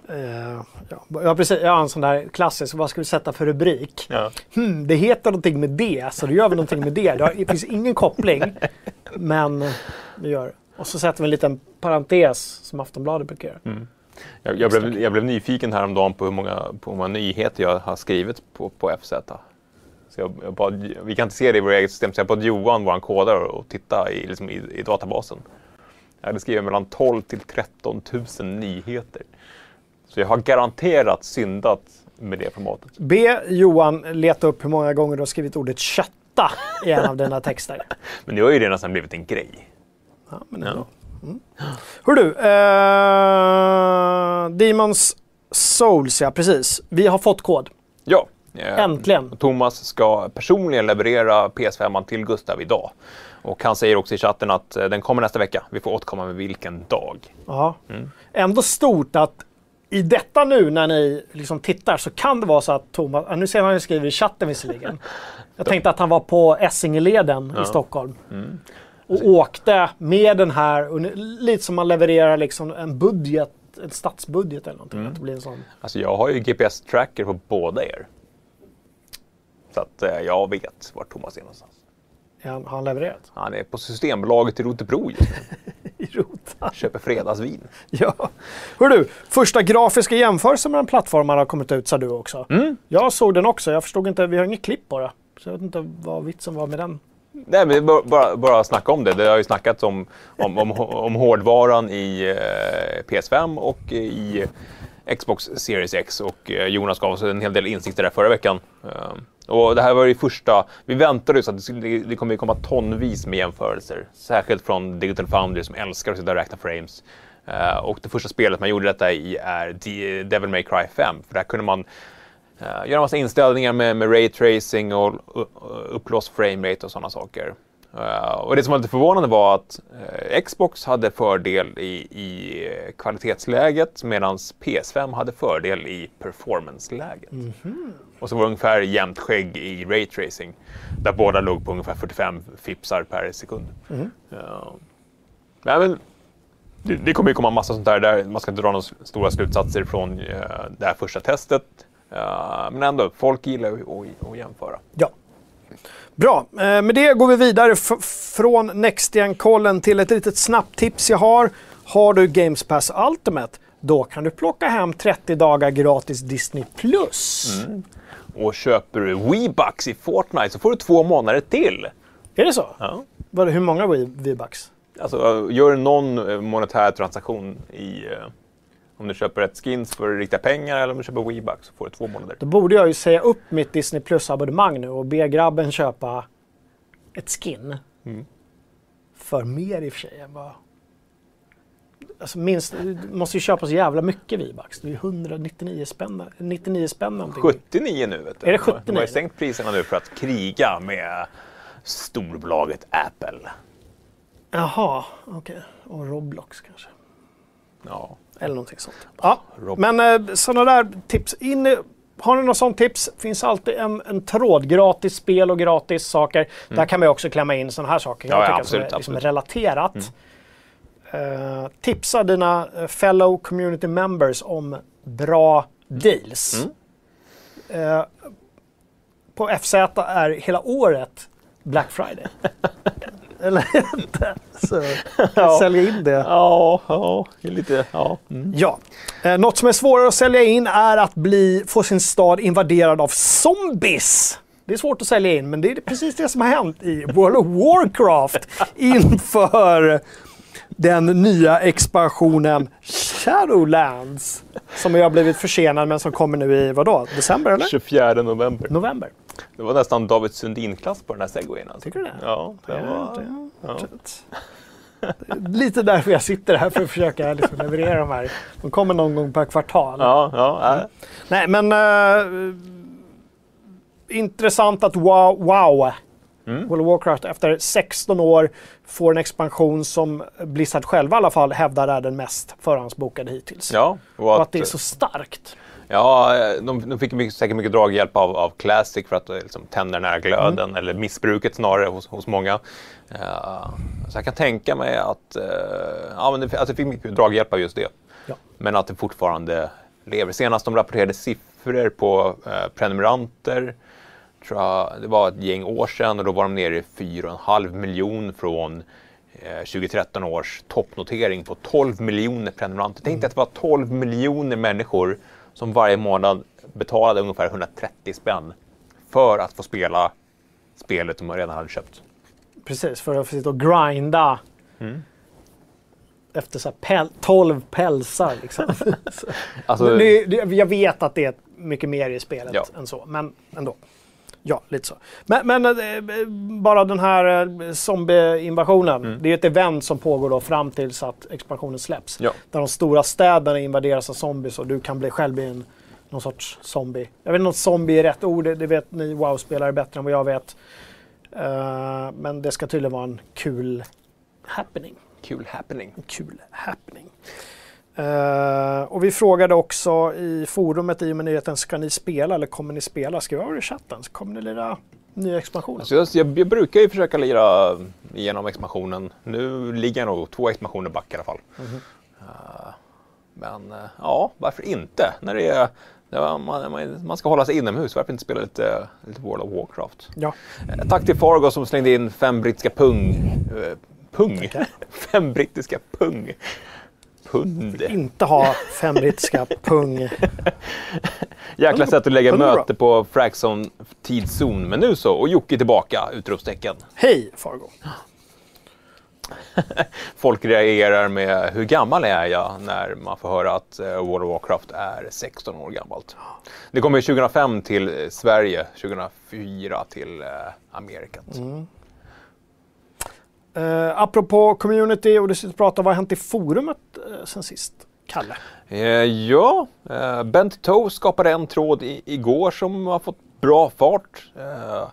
Eh, ja. ja, precis. Jag har en sån där klassisk. Vad ska vi sätta för rubrik? Ja. Hmm, det heter någonting med det, så då gör vi någonting med det. Det har- det finns ingen koppling, men vi gör. Och så sätter vi en liten parentes som Aftonbladet brukar göra. Jag, jag, blev, jag blev nyfiken häromdagen på hur många, på hur många nyheter jag har skrivit på, på FZ. Så jag, jag bad, vi kan inte se det i vårt eget system, så jag bad Johan, vår kodare, och titta i, liksom, i, i databasen. Jag hade skrivit mellan 12 till 13 000 nyheter. Så jag har garanterat syndat med det formatet. Be Johan leta upp hur många gånger du har skrivit ordet kötta i en av dina texter. Men det har ju redan blivit en grej. Ja, men det är Ja. bra. Mm. Hör du, eh, Demons Souls, ja precis. Vi har fått kod. Ja. eh, Äntligen. Thomas ska personligen leverera PS5 till Gustav idag. Och han säger också i chatten att eh, den kommer nästa vecka. Vi får återkomma med vilken dag. Ja. Ändå stort att i detta nu när ni liksom tittar så kan det vara så att Thomas, ja, nu ser man hur skriver i chatten visserligen. Jag tänkte att han var på Essingeleden i Stockholm. Och åkte med den här, lite som man levererar liksom en budget, en stadsbudget eller någonting. Att det blir en sån. Alltså jag har ju GPS-tracker på båda er. Så att eh, jag vet var Thomas är någonstans. Har han, har han levererat? Han är på Systembolaget i Rotebro just nu. I Rota. Köper fredagsvin. Ja. Hör du, första grafiska jämförelsen mellan plattformar har kommit ut sa du också. Jag såg den också, jag förstod inte, vi har inget klipp på det. Så jag vet inte vad vitsen var med den. Nej, men bara, bara, snacka om det. Det har ju snackats om, om, om, om hårdvaran i eh, PS5 och eh, i Xbox Series X. Och eh, Jonas gav oss en hel del insikter där förra veckan. Och det här var ju första... Vi väntade ju så att det, skulle- det kommer komma tonvis med jämförelser. Särskilt från Digital Foundry som älskar att sitta och räkna frames. Och det första spelet man gjorde detta i är Devil May Cry 5. För där kunde man Uh, göra en massa inställningar med, med ray tracing och uh, framerate och sådana saker. Uh, och det som var lite förvånande var att uh, Xbox hade fördel i, i eh, kvalitetsläget medan PS5 hade fördel i performance-läget. Och så var det ungefär jämnt skägg i ray tracing där båda låg på ungefär 45 fipsar per sekund. Ja. Nej, men det, det kommer ju komma massa sånt där, där man ska inte dra några stora slutsatser från eh, det här första testet. Eh, men ändå, folk gillar ju att, jämföra. Ja. Bra, eh, med det går vi vidare från NextGen-kollen till ett litet snabbt tips jag har. Har du Games Pass Ultimate, då kan du plocka hem 30 dagar gratis Disney+. Plus. Och köper du Wii-Bucks i Fortnite så får du två månader till. Är det så? Ja. Hur många V-bucks? Alltså, gör du någon eh, monetär transaktion i... om du köper ett skins för riktiga pengar eller om du köper Wii-Bucks så får du två månader. Då borde jag ju säga upp mitt Disney Plus-abonnemang nu och be grabben köpa ett skin. För mer i och för sig än vad... Alltså minst, du måste ju köpa så jävla mycket V-bucks. Det är ju 199 spänn. 99 spänn någonting. 79 nu vet du. Är det De har- De har 79? ju sänkt priserna nu för att kriga med storbolaget Apple. Jaha, okej. Och Roblox kanske. Ja. Eller någonting sånt. Ja, Rob- men eh, sådana där tips. In, har ni något sånt tips? finns alltid en, en tråd. Gratis spel och gratis saker. Där kan man också klämma in sådana här saker. Jag Mm. Ja, ja, tycker absolut, som är liksom absolut. Mm. relaterat. Eh, tipsa dina eh, fellow community members om bra Mm. deals. Eh, på FZ är hela året Black Friday. Eller inte? Så sälja in det. Ja, ja, lite... Ja. Mm. Ja. Eh, något som är svårare att sälja in är att bli, få sin stad invaderad av zombies. Det är svårt att sälja in, men det är precis det som har hänt i World of Warcraft inför den nya expansionen Shadowlands. Som ju har blivit försenad men som kommer nu i vadå? December eller? 24 november. November. Det var nästan David Sundin-klass på den här segwayen. Alltså. Tycker du det? Ja, det var... Ja. Lite därför jag sitter här för att försöka liksom leverera de här. De kommer någon gång per kvartal. Ja, ja, äh. Nej, men eh, intressant att Wow, wow Mm. World of Warcraft efter 16 år får en expansion som Blizzard själva i alla fall hävdar är den mest förhandsbokade hittills. ja. Och att det är så starkt. Ja, de, de fick mycket, säkert mycket draghjälp av, av Classic för att eh, liksom, tända den här glöden, Mm. eller missbruket snarare hos, hos många. Ja, så jag kan tänka mig att, eh, ja, men det, att det fick mycket draghjälp av just det. Ja. Men att det fortfarande lever. Senast de rapporterade siffror på eh, prenumeranter, tror jag, det var ett gäng år sedan och då var de nere i 4,5 miljon från eh, eh, 2013 års toppnotering på 12 miljoner prenumeranter. Tänk dig att det var 12 miljoner människor som varje månad betalade ungefär 130 spänn för att få spela spelet de redan hade köpt. Precis, för att få sitta och grinda. Mm. Efter så päl 12 pälsar. Liksom. Alltså, nu, jag vet att det är mycket mer i spelet Ja. än så, men ändå. Ja, lite så. Men, men eh, bara den här eh, zombie-invasionen. Det är ett event som pågår då fram tills att expansionen släpps. Ja. Där de stora städerna invaderas av zombies och du kan bli själv bli en, någon sorts zombie. Jag vet inte om zombie är rätt ord, det, det vet ni WoW-spelare bättre än vad jag vet. Eh, men det ska tydligen vara en kul happening. kul happening. Kul happening. Eh, och vi frågade också i forumet i och med nyheten, ska ni spela eller kommer ni spela? Skriv det i chatten, så kommer ni lira nya expansionen. Alltså jag, jag, jag brukar ju försöka lira igenom expansionen. Nu ligger jag nog två expansioner back i alla fall. Eh, men eh, ja, varför inte? När det är, man, man, man ska hålla sig inomhus, varför inte spela lite, lite World of Warcraft? Ja, Tack till Fargo som slängde in fem brittiska pung. pung? fem brittiska pung. Pund. inte ha fem brittiska pung. Jäkla sätt att lägga Pund är bra. möte på Fraxon tidszon. Men nu så, och Jocke tillbaka! Utropstecken. Hej Fargo! Folk reagerar med hur gammal är jag när man får höra att eh, World of Warcraft är 16 år gammalt. Det kom ju 2005 till Sverige, 2004 till eh, Amerikat. Uh, apropå community och du sitter och pratar, vad har hänt i forumet uh, sen sist? Kalle? Eh, ja, eh, Bent Toe skapade en tråd i, igår som har fått bra fart. Eh,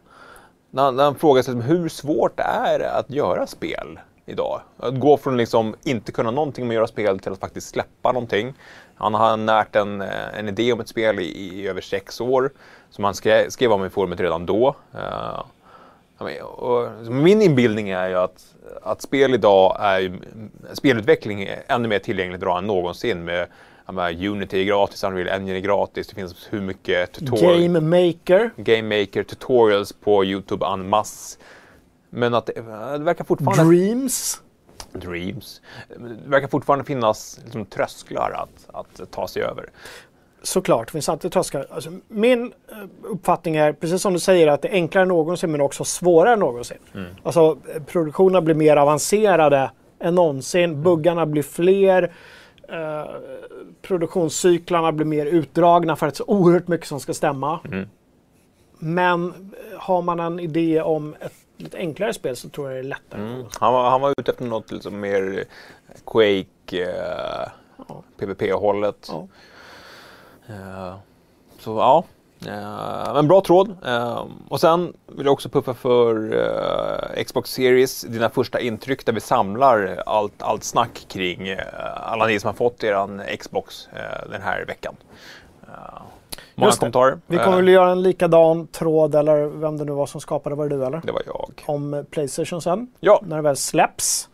när, han- när han frågar sig hur svårt det är att göra spel idag. Att gå från liksom inte kunna någonting med att göra spel till att faktiskt släppa någonting. Han har närt en, eh, en idé om ett spel i, i över sex år som han skrev, skrev om i forumet redan då. Eh, min inbildning är ju att, att spel idag är spelutveckling är ännu mer tillgängligt idag än någonsin. Med, med Unity är gratis, Unreal Engine är gratis, det finns hur mycket tutorial, Game Maker? Game Maker tutorials på Youtube en masse. Men att det verkar fortfarande... Dreams? Dreams. Det verkar fortfarande finnas liksom, trösklar att, att ta sig över. Såklart, det finns alltid trösklar. Alltså, min eh, uppfattning är, precis som du säger, att det är enklare än någonsin men också svårare än någonsin. Alltså, eh, produktionerna blir mer avancerade än någonsin. Buggarna blir fler. Eh, produktionscyklarna blir mer utdragna för att det är så oerhört mycket som ska stämma. Men eh, har man en idé om ett lite enklare spel så tror jag det är lättare. Han var, han var ute efter något liksom mer Quake, eh, PVP-hållet. Ja. Eh, så ja, eh, men bra tråd. Eh, och sen vill jag också puffa för Xbox Series, dina första intryck där vi samlar allt, allt snack kring alla ni som har fått eran Xbox den här veckan. Många Just det. kommentarer. Vi kommer väl göra en likadan tråd, eller vem det nu var som skapade, var det du eller? Det var jag. Om Playstation sen, Ja, när det väl släpps.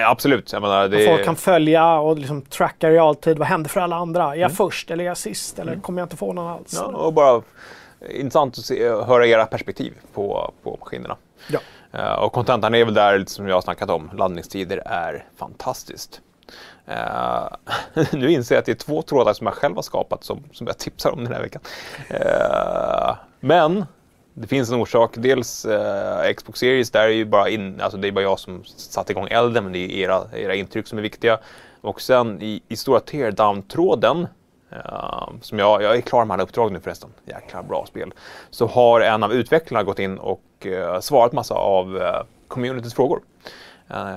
Ja absolut. Menar, det, Folk kan följa och liksom tracka i realtid. Vad händer för alla andra? Är jag först eller är jag sist? Eller kommer jag inte få någon alls? Ja, och bara intressant att se, höra era perspektiv på, på maskinerna. Ja. Eh, och kontentan är väl där som jag har snackat om. Laddningstider är fantastiskt. Eh, nu inser jag att det är två trådar som jag själv har skapat som, som jag tipsar om den här veckan. Eh, men det finns en orsak. Dels eh, Xbox Series, där är ju bara in, alltså det är bara jag som satte igång elden, men det är era, era intryck som är viktiga. Och sen i, i stora teardown-tråden, eh, som jag, jag är klar med alla uppdrag nu förresten, jäkla bra spel, så har en av utvecklarna gått in och eh, svarat massa av eh, communityts frågor. Eh,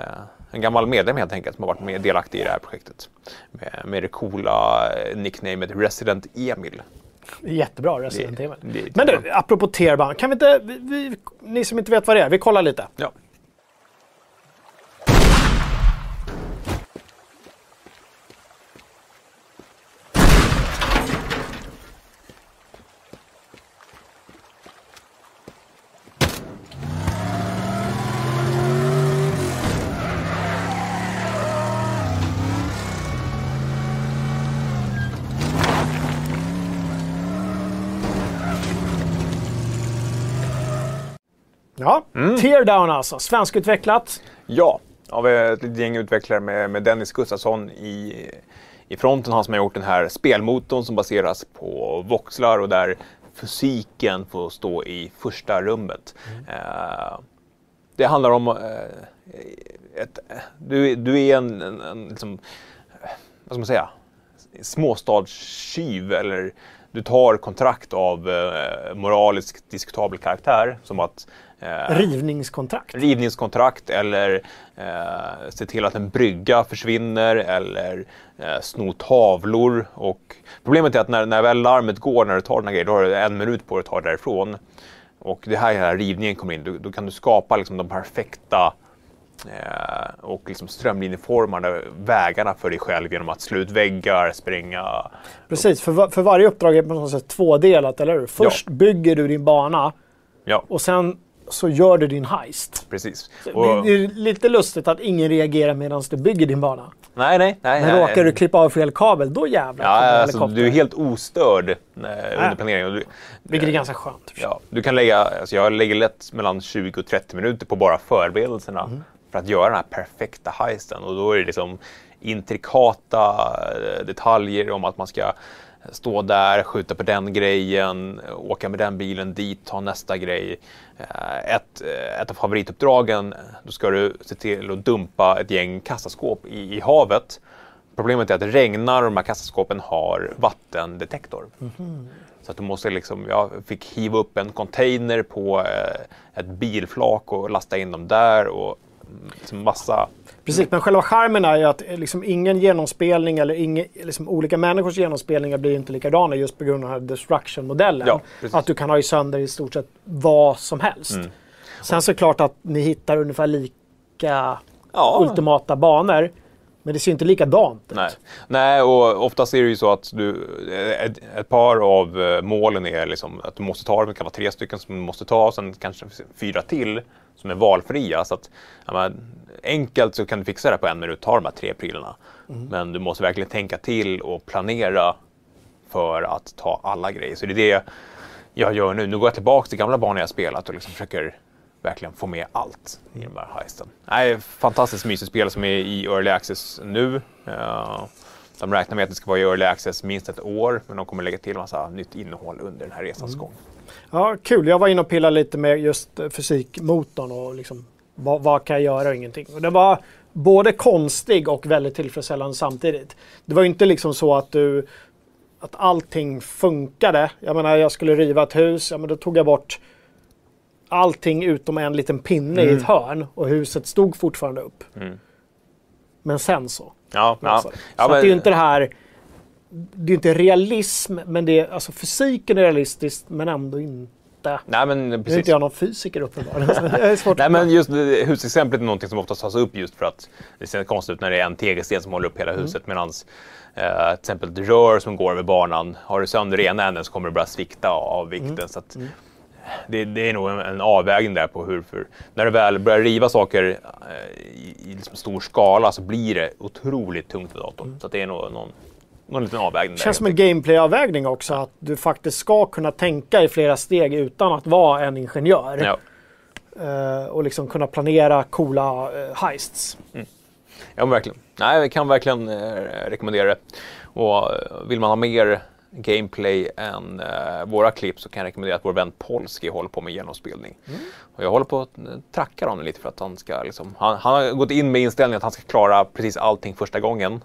en gammal medlem helt enkelt som har varit med delaktig i det här projektet. Med, med det coola eh, nicknamnet nicknamet Resident Emil. Jättebra Resident Evil. Men du, apropå Teardown. Kan vi inte, vi, vi, ni som inte vet vad det är, vi kollar lite. Ja. Ja, Mm. Teardown alltså. Svenskutvecklat. Ja, har vi ett litet gäng utvecklare med, med Dennis Gustafsson i, i fronten. Han som har gjort den här spelmotorn som baseras på voxlar och där fysiken får stå i första rummet. Eh, det handlar om eh, ett, du, du är en, en, en liksom, vad ska man säga, småstadstjuv eller du tar kontrakt av eh, moraliskt diskutabel karaktär som att eh, Rivningskontrakt? Rivningskontrakt eller eh, se till att en brygga försvinner eller eh, sno tavlor. Och problemet är att när, när väl larmet går när du tar den här grejen, då har du en minut på dig att ta därifrån. Och det här är här rivningen kommer in. Då, då kan du skapa liksom de perfekta eh, och liksom strömlinjeformade vägarna för dig själv genom att slå ut väggar, spränga. Precis, för, va- för varje uppdrag är på något sätt tvådelat, eller hur? Först bygger du din bana Ja, och sen så gör du din heist. precis. Och, det är lite lustigt att ingen reagerar medan du bygger din bana. nej, nej, nej. Men nej. råkar du klippa av fel kabel, då jävlar Ja, alltså, du är helt ostörd eh, under planeringen. Du, Vilket är ganska skönt. Ja, du kan lägga, alltså jag lägger lätt mellan 20 och 30 minuter på bara förberedelserna Mm. för att göra den här perfekta heisten. Och då är det liksom intrikata eh, detaljer om att man ska stå där, skjuta på den grejen, åka med den bilen dit, ta nästa grej. Eh, Ett, eh, ett av favorituppdragen, då ska du se till att dumpa ett gäng kassaskåp i, i havet. Problemet är att det regnar och de här kassaskåpen har vattendetektor. Så att du måste liksom, jag fick hiva upp en container på eh, ett bilflak och lasta in dem där och mm, liksom massa... Precis, men själva charmen är ju att eh, liksom ingen genomspelning eller ingen, liksom olika människors genomspelningar blir inte likadana just på grund av den här destruction-modellen. Ja. Mm. att du kan ha i sönder i stort sett vad som helst. Sen är det klart att ni hittar ungefär lika Ja. ultimata banor. Men det ser ju inte likadant ut. Nej. Nej, och oftast är det ju så att du, ett, ett par av eh, målen är liksom att du måste ta dem. Det kan vara tre stycken som du måste ta, och sen kanske fyra till som är valfria. Så att, ja, men, enkelt så kan du fixa det på en minut, ta de här tre prylarna. Men du måste verkligen tänka till och planera för att ta alla grejer. Så det är det jag gör nu. Nu går jag tillbaka till gamla banor jag spelat och liksom försöker verkligen få med allt i den här heisten. Nej, fantastiskt mysigt spel som är i Early Access nu. Eh, De räknar med att det ska vara i Early Access minst ett år, men de kommer lägga till massa nytt innehåll under den här resans gång. Ja, kul. Jag var inne och pillade lite med just eh, fysikmotorn och liksom, vad, vad kan jag göra och ingenting. Och det var både konstig och väldigt tillfredsställande samtidigt. Det var ju inte liksom så att du att allting funkade. Jag menar, jag skulle riva ett hus, ja men då tog jag bort allting utom en liten pinne i ett hörn och huset stod fortfarande upp. Men sen så. Ja, ja. Ja så att men- det är ju inte det här... Det är inte realism, men det är, alltså fysiken är realistisk, men ändå inte. Nej, men Nu är precis. inte jag någon fysiker uppenbarligen. så Nej, men just husexemplet är någonting som ofta tas upp just för att det ser konstigt ut när det är en tegelsten som håller upp hela huset. Medan eh, till exempel ett rör som går över banan, har du sönder ena änden så kommer det börja svikta av vikten. Så att det, det är nog en, en avvägning där på hur, för när du väl börjar riva saker eh, i, i liksom stor skala så blir det otroligt tungt för datorn. Så att det är nog någon, någon liten avvägning Det känns som en gameplay-avvägning också, att du faktiskt ska kunna tänka i flera steg utan att vara en ingenjör. Ja. Eh, och liksom kunna planera coola uh, heists. Ja, men verkligen. Nej, jag kan verkligen eh, rekommendera det. Och eh, vill man ha mer gameplay än eh, våra klipp så kan jag rekommendera att vår vän Polski håller på med genomspelning. Och jag håller på att tracka honom lite för att han ska liksom, han, han har gått in med inställningen att han ska klara precis allting första gången.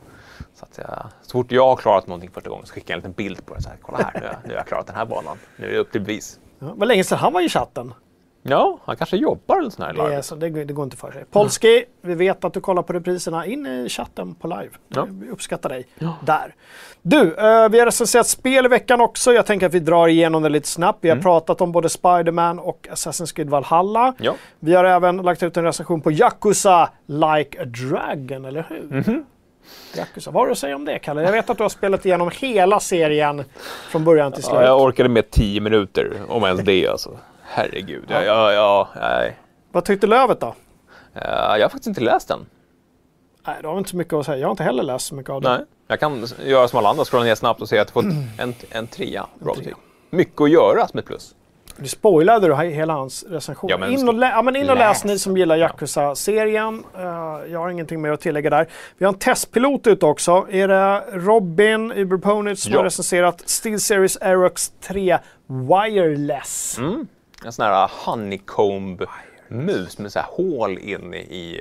Så, att jag, så fort jag har klarat någonting första gången så skickar jag en liten bild på det. Så här, Kolla här, nu, har jag- nu har jag klarat den här banan. Nu är det upp till bevis. Ja, det var länge sedan han var i chatten. Ja, han kanske jobbar eller sån här Det, är, larv. så, det, det går inte för sig. Polski, vi vet att du kollar på repriserna. In i chatten på live. Ja. Vi uppskattar dig där. Du, eh, vi har recenserat spel i veckan också. Jag tänker att vi drar igenom det lite snabbt. Vi har pratat om både Spider-Man och Assassin's Creed Valhalla. Ja. Vi har även lagt ut en recension på Yakuza Like a Dragon, eller hur? Yakuza. Vad har du att säga om det, Kalle? Jag vet att du har spelat igenom hela serien från början till slut. Ja, jag orkade med 10 minuter, om ens det alltså. Herregud. Ja, ja, ja, nej. Vad tyckte Lövet då? Jag har faktiskt inte läst den. Nej, du har inte så mycket att säga. Jag har inte heller läst så mycket av det. Nej. Jag kan göra som alla andra, scrolla ner snabbt och se att jag fått en, en trea. Bra trea. betyg. Mycket att göra som ett plus. Nu spoilade du hela hans recension. Ja, men in och, lä- ja, men in och läs läs. ni som gillar Yakuza-serien. Eh, jag har ingenting mer att tillägga där. Vi har en testpilot ut också. Är det Robin Uberponit som Ja. har recenserat SteelSeries Aerox 3 Wireless? Mm. En sån här honeycomb-mus med så här hål in i...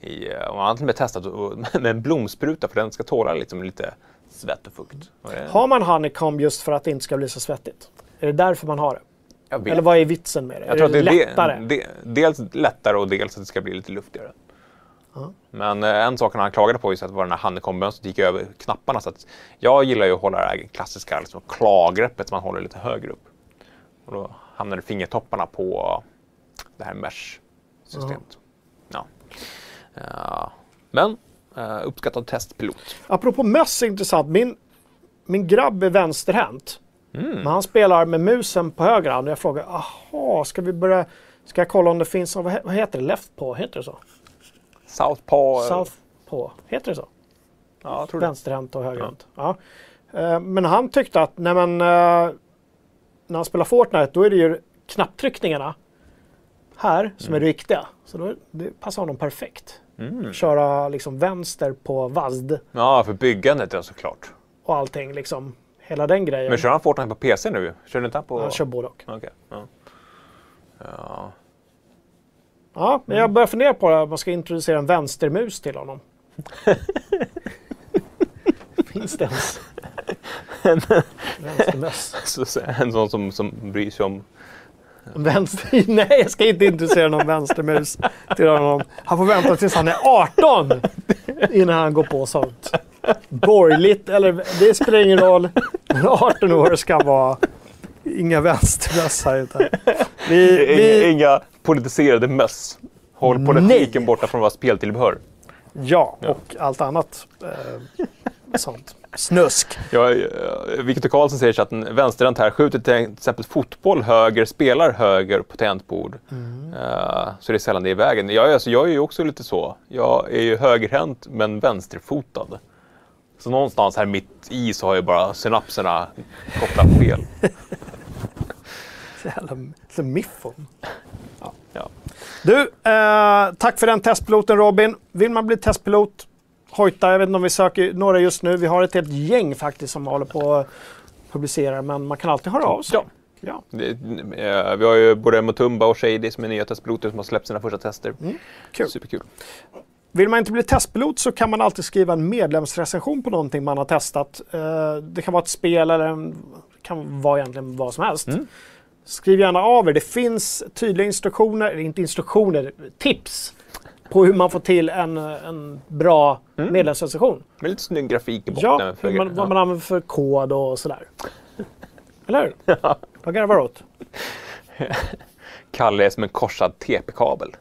i och man har till och med testat med en blomspruta för den ska tåla liksom lite svett och fukt. Har man honeycomb just för att det inte ska bli så svettigt? Är det därför man har det? Eller vad är vitsen med det? Jag är tror att det är lättare? det, det, dels lättare och dels att det ska bli lite luftigare. Men eh, en sak han klagade på just att det var den här honeycomb-mönstret gick över knapparna. Så att jag gillar ju att hålla det här klassiska liksom, klagreppet som man håller lite högre upp. Och då hamnade fingertopparna på det här mesh-systemet. Ja. Ja. Men uh, uppskattad testpilot. Apropå möss är intressant. Min, min grabb är vänsterhänt. Mm. Men han spelar med musen på höger hand. Och jag frågar, aha, ska vi börja... Ska jag kolla om det finns, vad vad heter det? Left på, heter det så? Southpaw. South på, heter det så? Ja, jag tror. Vänsterhänt och högerhänt. Ja. Eh, Men han tyckte att, nej men, eh, när han spelar Fortnite då är det ju knapptryckningarna här som Mm. är det viktiga. Så då, det passar honom perfekt. Köra liksom vänster på VASD Ja, för byggandet ja, såklart. och allting liksom. Hela den grejen. Men kör han Fortnite på PC nu? Kör inte han på... Han kör både och. Okej. Ja. Ja. Ja, men jag börjar fundera på att man ska introducera en vänstermus till honom. Finns det ens? Så- En sån som, som bryr sig om... Vänster... Nej, jag ska inte introducera någon vänstermus till honom. Han får vänta tills han är 18 innan han går på sånt. Borgerligt, eller det spelar ingen roll. Men 18 år ska vara inga vänstermöss här ute. Vi, Inga, vi, inga politiserade möss. Håll politiken borta från våra speltillbehör. ja, och allt annat eh, sånt. Snusk. Ja, eh, Viktor Karlsson säger så att en vänsterhänt här skjuter till exempel fotboll höger, spelar höger på tangentbord. Eh, så det är sällan det är i vägen. Jag, är- alltså, jag är ju också lite så. Jag är ju högerhänt men vänsterfotad. Så någonstans här mitt i så har jag bara synapserna kopplat fel. Så jävla så miffon. Ja. Du, eh, tack för den testpiloten Robin. Vill man bli testpilot, hojta. Jag vet inte om vi söker några just nu. Vi har ett helt gäng faktiskt som håller på att publicera, men man kan alltid höra av sig. Ja. Ja. Det, eh, vi har ju både Mutumba och Shady som är nya testpiloter som har släppt sina första tester. kul. Superkul. Vill man inte bli testpilot så kan man alltid skriva en medlemsrecension på någonting man har testat. Eh, det kan vara ett spel eller en, kan vara egentligen vad som helst. Skriv gärna av er. Det finns tydliga instruktioner, eller inte instruktioner, tips på hur man får till en, en bra medlemsrecension. Med lite snygg grafik i botten. Ja, för- man, vad man använder för kod och sådär. Eller hur? Vad garvar du åt? Kalle är som en korsad TP-kabel.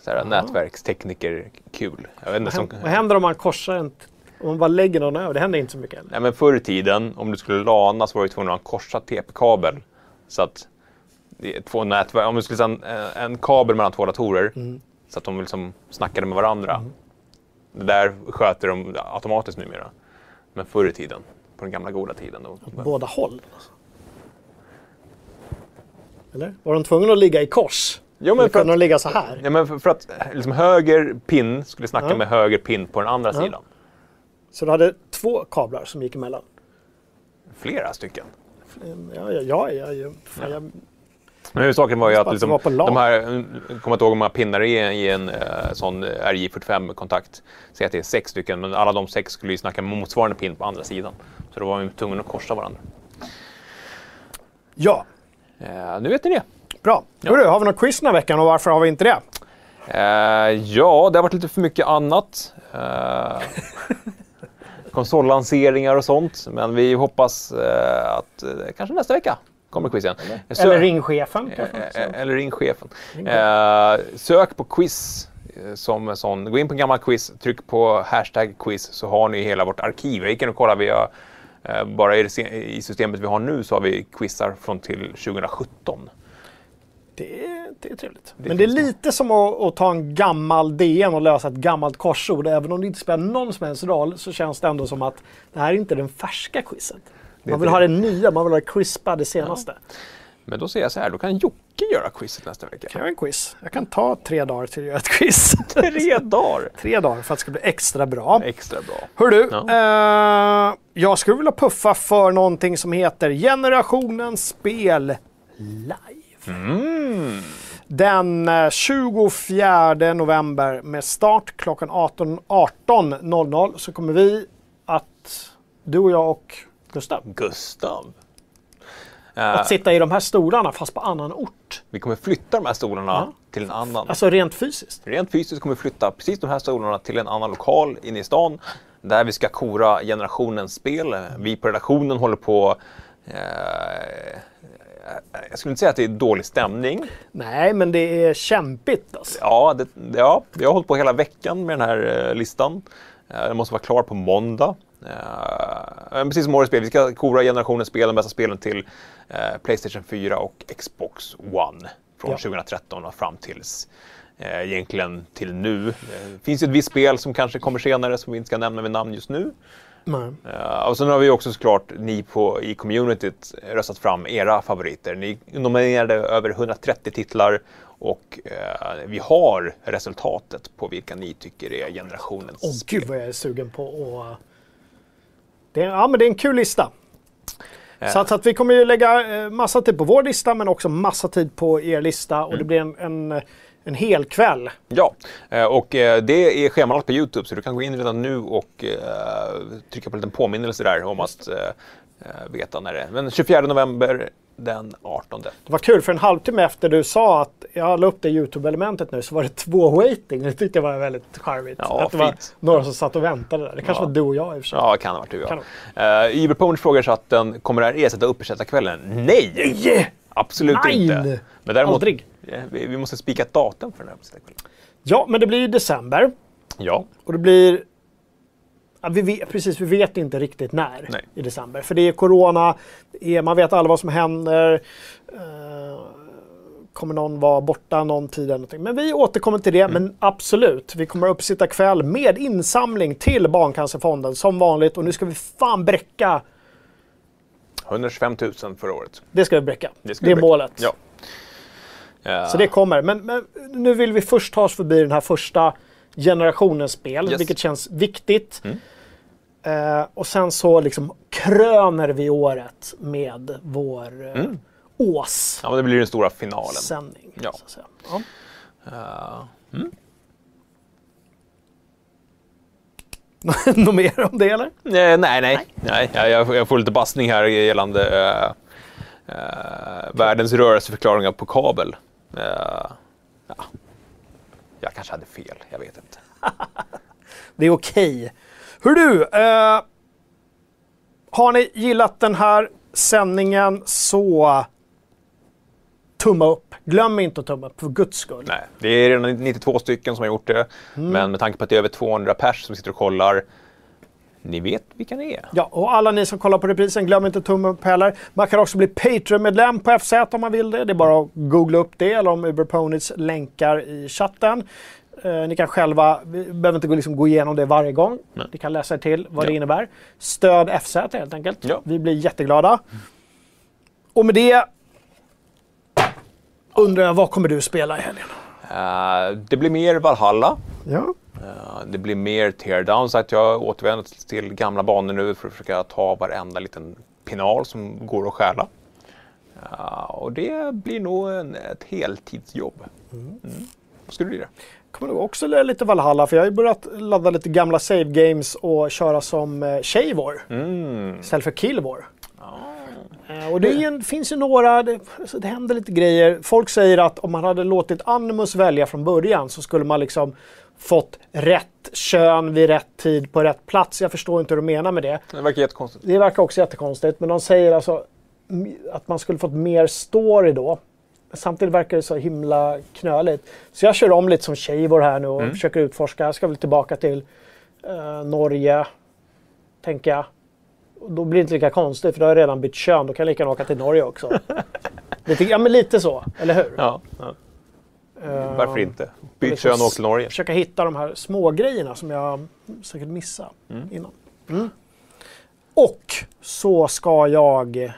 Så här, Nätverkstekniker, kul. Jag vet inte, som, Vad händer om man korsar en... Om man bara lägger någon över? Det händer inte så mycket. Eller? nej, men förr i tiden, om du skulle lana så var du tvungen att ha en korsad TP-kabel. Så att två nätverk, om du skulle sätta en, en kabel mellan två datorer så att de liksom snackade med varandra. Det där sköter de automatiskt numera. Men förr i tiden, på den gamla goda tiden. Då, Båda håll. alltså. Eller? Var de tvungna att ligga i kors? Jo, men Eller för kunde att- de ligga så här? Ja, men för, för att liksom, höger pin skulle snacka Ja. med höger pin på den andra sidan. Så du hade två kablar som gick emellan? Flera stycken. Ja, ja, ja, ja, ja. Men huvudsaken var ju att liksom, de här, kommer inte ihåg hur många pinnar det är i en eh, sån RJ45-kontakt. Säg att det är sex stycken, men alla de sex skulle ju snacka motsvarande pin på andra sidan. Så då var vi tvungna att korsa varandra. ja. Eh, nu vet ni det. bra. Hörru, har vi något quiz den här veckan och varför har vi inte det? Eh, ja, det har varit lite för mycket annat. Eh, konsollanseringar och sånt. Men vi hoppas eh, att eh, kanske nästa vecka kommer quizen. Så- Eller ringchefen kanske? Eh, eh, Eller ring chefen. Eh, sök på quiz eh, som sån. Gå in på en gammal quiz, tryck på hashtag quiz så har ni hela vårt arkiv. Jag gick in och kollade, vi har, eh, bara i, det, se- i systemet vi har nu så har vi quizar från till 2017. Det är, det är trevligt. Men det är lite som att, att ta en gammal DN och lösa ett gammalt korsord. Även om det inte spelar någon som helst roll så känns det ändå som att det här är inte den färska quizet. Man vill ha det nya, man vill ha det crispa, det senaste. Men då säger jag så här, då kan Jocke göra quizet nästa vecka. Kan jag en quiz? Jag kan ta tre dagar till att göra ett quiz. Tre dagar! tre dagar för att det ska bli extra bra. Extra bra. Hör du, Ja. eh, jag skulle vilja puffa för någonting som heter Generationens spel live. Mm. Den eh, 24 november med start klockan 18 18.00 så kommer vi att, du och jag och Gustav, Gustav. att Eh, sitta i de här stolarna fast på annan ort. vi kommer flytta de här stolarna till en annan. Alltså rent fysiskt. Rent fysiskt kommer vi flytta precis de här stolarna till en annan lokal inne i stan där vi ska kora generationens spel. Vi på redaktionen håller på eh, jag skulle inte säga att det är dålig stämning. Nej, men det är kämpigt alltså. Ja, det, ja, vi har hållit på hela veckan med den här eh, listan. Eh, den måste vara klar på måndag. Eh, precis som årets spel, vi ska kora generationens spel, de bästa spelen till eh, Playstation 4 och Xbox One från Ja. 2013 och fram tills eh, egentligen till nu. Det finns ett visst spel som kanske kommer senare som vi inte ska nämna med namn just nu. Nej. Och sen har vi också såklart ni på, i communityt röstat fram era favoriter. Ni nominerade över 130 titlar och eh, vi har resultatet på vilka ni tycker är generationens Åh spel. gud vad jag är sugen på att... Det är, ja, men det är en kul lista. Så, att, så att vi kommer ju lägga eh, massa tid på vår lista men också massa tid på er lista och det blir en, en, en hel kväll. Ja, eh, och eh, det är schemalagt på Youtube så du kan gå in redan nu och trycka på en liten påminnelse där om att veta när det är. Men 24 november den 18. Det var kul för en halvtimme efter du sa att jag la upp det Youtube-elementet nu så var det två waiting. Det tyckte jag var väldigt charmigt. Ja, att det var fint. några som satt och väntade där. Det kanske Ja. var du och jag i och för sig. Ja, det kan ha varit du Kan ja. Uh, Iberponish frågar så att den kommer det här ersätta uppesittarkvällen? Nej! Nej! Absolut Nej! inte. Men däremot, Aldrig. eh, vi, vi måste spika ett datum för den här uppesittarkvällen. Ja, men det blir i december. Ja. Och det blir... Ja, vi vet, precis, vi vet inte riktigt när Nej. i december. För det är corona, det är, man vet alla vad som händer. Eh, kommer någon vara borta någon tid eller någonting. Men vi återkommer till det. Mm. Men absolut, vi kommer upp sitta kväll med insamling till Barncancerfonden som vanligt. Och nu ska vi fan bräcka. 125 000 förra året. Det ska vi bräcka. Det, ska vi är bräcka. målet. Ja. Så det kommer. Men, men nu vill vi först ta oss förbi den här första generationens spel, Yes. Mm. vilket känns viktigt. Eh, och sen så liksom kröner vi året med vår eh, ås ja, men det blir den stora finalen. sändning. Ja. Så. Ja. Eh, Något mer om det eller? Eh, nej, nej. nej. Jag, jag, jag får lite bassning här gällande eh, eh, världens rörelseförklaringar på kabel. Eh, ja. Jag kanske hade fel, jag vet inte. Det är okej. Hur du, eh, har ni gillat den här sändningen så tumma upp. Glöm inte att tumma upp för guds skull. Nej, det är redan 92 stycken som har gjort det. Men med tanke på att det är över 200 pers som sitter och kollar. Ni vet vilka ni är. Ja, och alla ni som kollar på reprisen, glöm inte tumma upp heller. Man kan också bli Patreon-medlem på FZ om man vill det. Det är bara att googla upp det eller om Uberponys länkar i chatten. Eh, ni kan själva, vi behöver inte gå, liksom, gå igenom det varje gång. Ni kan läsa er till vad det Ja. innebär. Stöd FZ helt enkelt. Ja. Vi blir jätteglada. Och med det undrar jag, vad kommer du spela i helgen? Eh, det blir mer Valhalla. Ja. Eh, det blir mer teardown så att jag återvänder till gamla banor nu för att försöka ta varenda liten pinal som går att stjäla. Eh, och det blir nog en, ett heltidsjobb. Mm. Vad skulle det bli det? kommer nog också lära lite Valhalla för jag har ju börjat ladda lite gamla save games och köra som eh, Shavor Mm. istället för Killvor. Eh, Och det en, finns ju några, det, alltså det händer lite grejer. Folk säger att om man hade låtit Animus välja från början så skulle man liksom fått rätt kön vid rätt tid på rätt plats. Jag förstår inte hur de menar med det. Det verkar jättekonstigt. Det verkar också jättekonstigt, men de säger alltså att man skulle fått mer story då. Samtidigt verkar det så himla knöligt. Så jag kör om lite som Shavor här nu och försöker utforska. Jag ska väl tillbaka till eh, Norge, tänker jag. Och då blir det inte lika konstigt för då har jag redan bytt kön. Då kan jag lika gärna åka till Norge också. lite, ja men lite så, eller hur? Ja, ja. Eh, Varför inte? Byt liksom kön och åk till Norge. Försöka hitta de här små grejerna som jag säkert missade innan. Mm. Och så ska jag...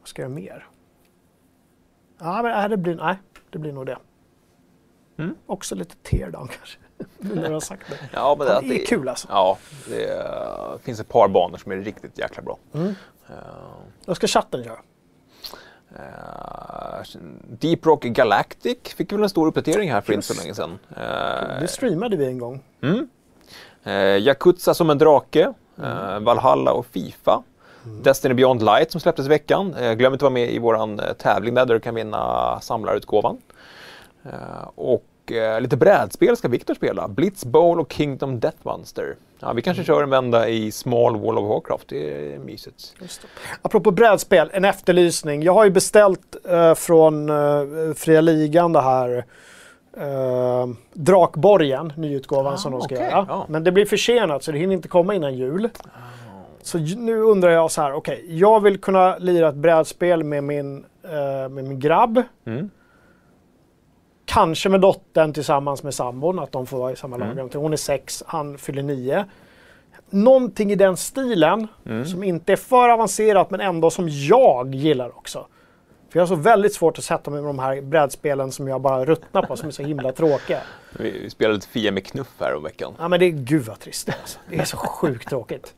Vad ska jag mer? Ja, men, nej, det, blir, nej, det blir nog det. Också lite teardown kanske. När har sagt det. Ja, men att det är kul alltså. Ja, det eh, finns ett par banor som är riktigt jäkla bra. Mm. Eh, Vad ska chatten göra? Eh, Deep Rock Galactic fick väl en stor uppdatering här för inte så länge sedan. Eh, Det streamade vi en gång. Eh, Yakuza som en drake, eh, Valhalla och Fifa. Destiny Beyond Light som släpptes i veckan. Glöm inte att vara med i eh, tävling där, där du kan vinna samlarutgåvan. Eh, och eh, lite brädspel ska Viktor spela. Blitz Bowl och Kingdom Death Monster. Ja, vi kanske kör en vända i Small Wall of Warcraft, det är mysigt. Apropå brädspel, en efterlysning. Jag har ju beställt eh, från eh, Fria Ligan det här eh, Drakborgen, nyutgåvan Ah, som de ska okej, göra. ja. Men det blir försenat så det hinner inte komma innan jul. Så ju- nu undrar jag så här, okej, jag vill kunna lira ett brädspel med min, eh, med min grabb. Mm. Kanske med dottern tillsammans med sambon, att de får vara i samma Mm. lag. Hon är sex, han fyller nio. Någonting i den stilen Mm. som inte är för avancerat men ändå som jag gillar också. För jag har så väldigt svårt att sätta mig med de här brädspelen som jag bara ruttnar på, som är så himla tråkiga. Vi, spelade lite Fia med knuff här om veckan. Ja men det är, gud vad trist det är. Alltså. Det är så sjukt tråkigt.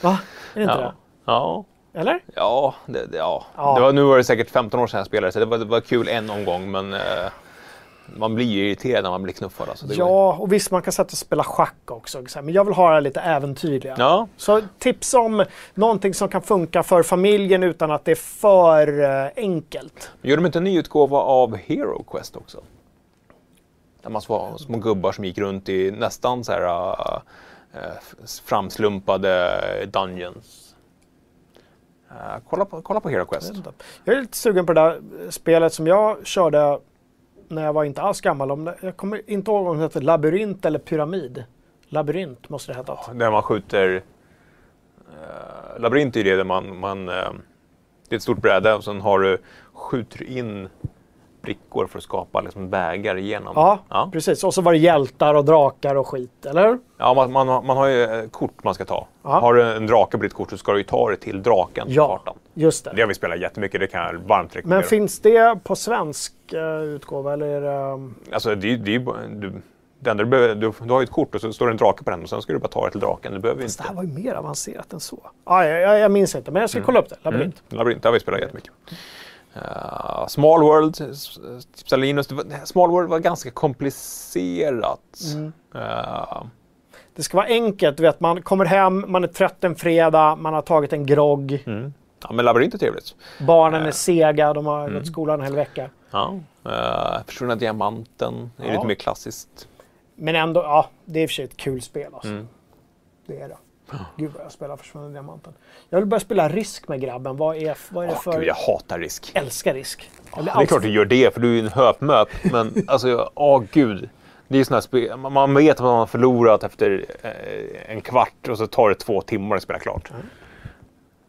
Va? Är det inte Ja. ja. det? Eller? Ja, det, det, ja. Ja. Det var, nu var det säkert 15 år sedan jag spelade så det var, det var kul en omgång men eh, man blir ju irriterad när man blir knuffad. Alltså. Ja, och visst man kan sätta och spela schack också. Men jag vill ha det lite äventyrliga. ja. Så tips om någonting som kan funka för familjen utan att det är för eh, enkelt. Gör de inte en ny utgåva av Hero Quest också? Där man var små gubbar som gick runt i nästan så här äh, framslumpade dungeons. Äh, kolla, på, kolla på Hero Quest. Jag är lite sugen på det där spelet som jag körde när jag var inte alls gammal. Om det, jag kommer inte ihåg om det hette Labyrint eller Pyramid. Labyrint måste det heta. Där man skjuter... Äh, labyrint är ju det där man... man äh, det är ett stort bräde och sen har du, skjuter in brickor för att skapa liksom, vägar igenom. Ja, ja. precis. Och så var det hjältar och drakar och skit, eller? Ja, man, man, har- man har ju eh, kort man ska ta. Ja. Har du en drake på ditt kort så ska du ju ta det till draken på Ja, kartan. just det. Det har vi spelat jättemycket, det kan jag varmt rekommendera. Men finns det på svensk uh, utgåva eller är det... um, Alltså, det, det du, det enda du, behöver, du, du har ju ett kort och så står det en drake på den och sen ska du bara ta det till draken. Du behöver Det inte... här var ju mer avancerat än så. Ah, jag, jag, jag minns inte, men jag ska kolla upp det. Labyrint. Mm, labyrint, det har vi spelat jättemycket. Uh, Small World, tipsade Linus. Small World var ganska komplicerat. Mm. Eh, Det ska vara enkelt. Du vet, man kommer hem, man är trött en fredag, man har tagit en grogg. ja, men labyrint är trevligt. Barnen är sega, de har gått skolan en hel vecka. Ja. Uh, Försvunna Diamanten är Ja. lite mer klassiskt. Men ändå, ja, det är i och för sig ett kul spel alltså. Mm. Det är det. Gud vad jag spelar Försvunna Diamanten. Jag vill börja spela Risk med grabben. Vad är, vad är det för... Gud, jag hatar risk. älskar Risk. Blir Det är klart du gör det, för du är en höpmöp. Men alltså, åh gud. Det är såna spel, man- vet att man har förlorat efter eh, en kvart och så tar det två timmar att spela klart.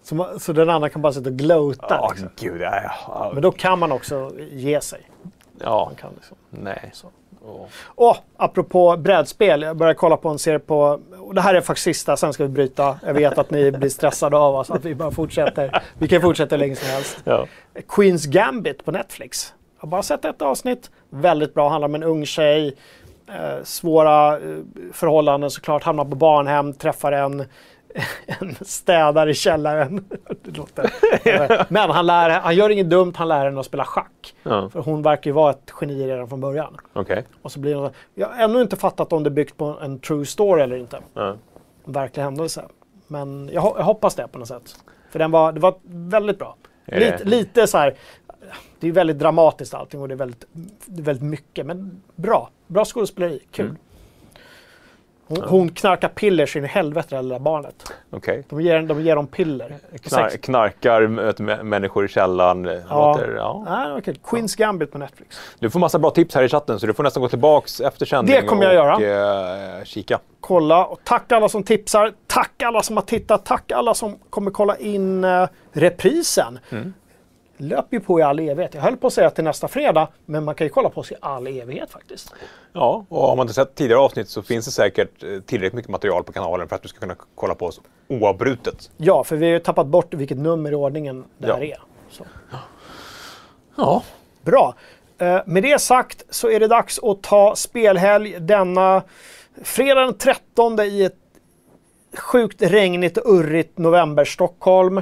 så, man- så den andra kan bara sitta och glota. Ja, liksom. gud. Ja, ja, Men då kan man också ge sig. ja, Man kan liksom. nej. Så. Åh. Och apropå brädspel, jag börjar kolla på en serie på, och det här är faktiskt sista, sen ska vi bryta. Jag vet att ni blir stressade av oss, att vi bara fortsätter. Vi kan fortsätta hur länge som helst. Ja. Queens Gambit på Netflix. Jag har bara sett ett avsnitt. Väldigt bra, handlar om en ung tjej. Eh, svåra eh, förhållanden såklart. Hamnar på barnhem, träffar en, en städare i källaren. Det låter, Men han, lär, han gör inget dumt, han lär henne att spela schack. Ja, För hon verkar ju vara ett geni redan från början. Okej. Och så blir det, jag har ännu inte fattat om det är byggt på en true story eller inte. Ja. En verklig händelse. Men jag, jag hoppas det på något sätt. För den var, det var väldigt bra. Lite, lite så här, det är väldigt dramatiskt allting och det är väldigt, väldigt mycket. Men bra. Bra skådespeleri. Kul. Mm. Hon, hon knarkar piller så in i helvete det där barnet. Okej. De ger, de ger dem piller. Knar, knarkar, människor i källaren. Ja. Låter, ja. Ja, kul. Queens Gambit på Netflix. Du får massa bra tips här i chatten så du får nästan gå tillbaks efter sändning Det kommer jag och eh, kika. kolla. Och tack alla som tipsar. Tack alla som har tittat. Tack alla som kommer kolla in uh, reprisen. Löper ju på i all evighet. Jag höll på att säga till nästa fredag, men man kan ju kolla på oss i all evighet faktiskt. Ja, och har man inte sett tidigare avsnitt så finns det säkert eh, tillräckligt mycket material på kanalen för att du ska kunna kolla på oss oavbrutet. Ja, för vi har ju tappat bort vilket nummer i ordningen det Ja. här är. Så. Ja, Bra. Eh, med det sagt så är det dags att ta spelhelg denna fredag den 13 i ett sjukt regnigt och urrigt november-Stockholm.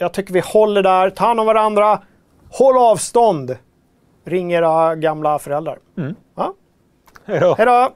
Jag tycker vi håller där, ta hand om varandra, håll avstånd. Ring era gamla föräldrar. Ja. Hej då. Hej då!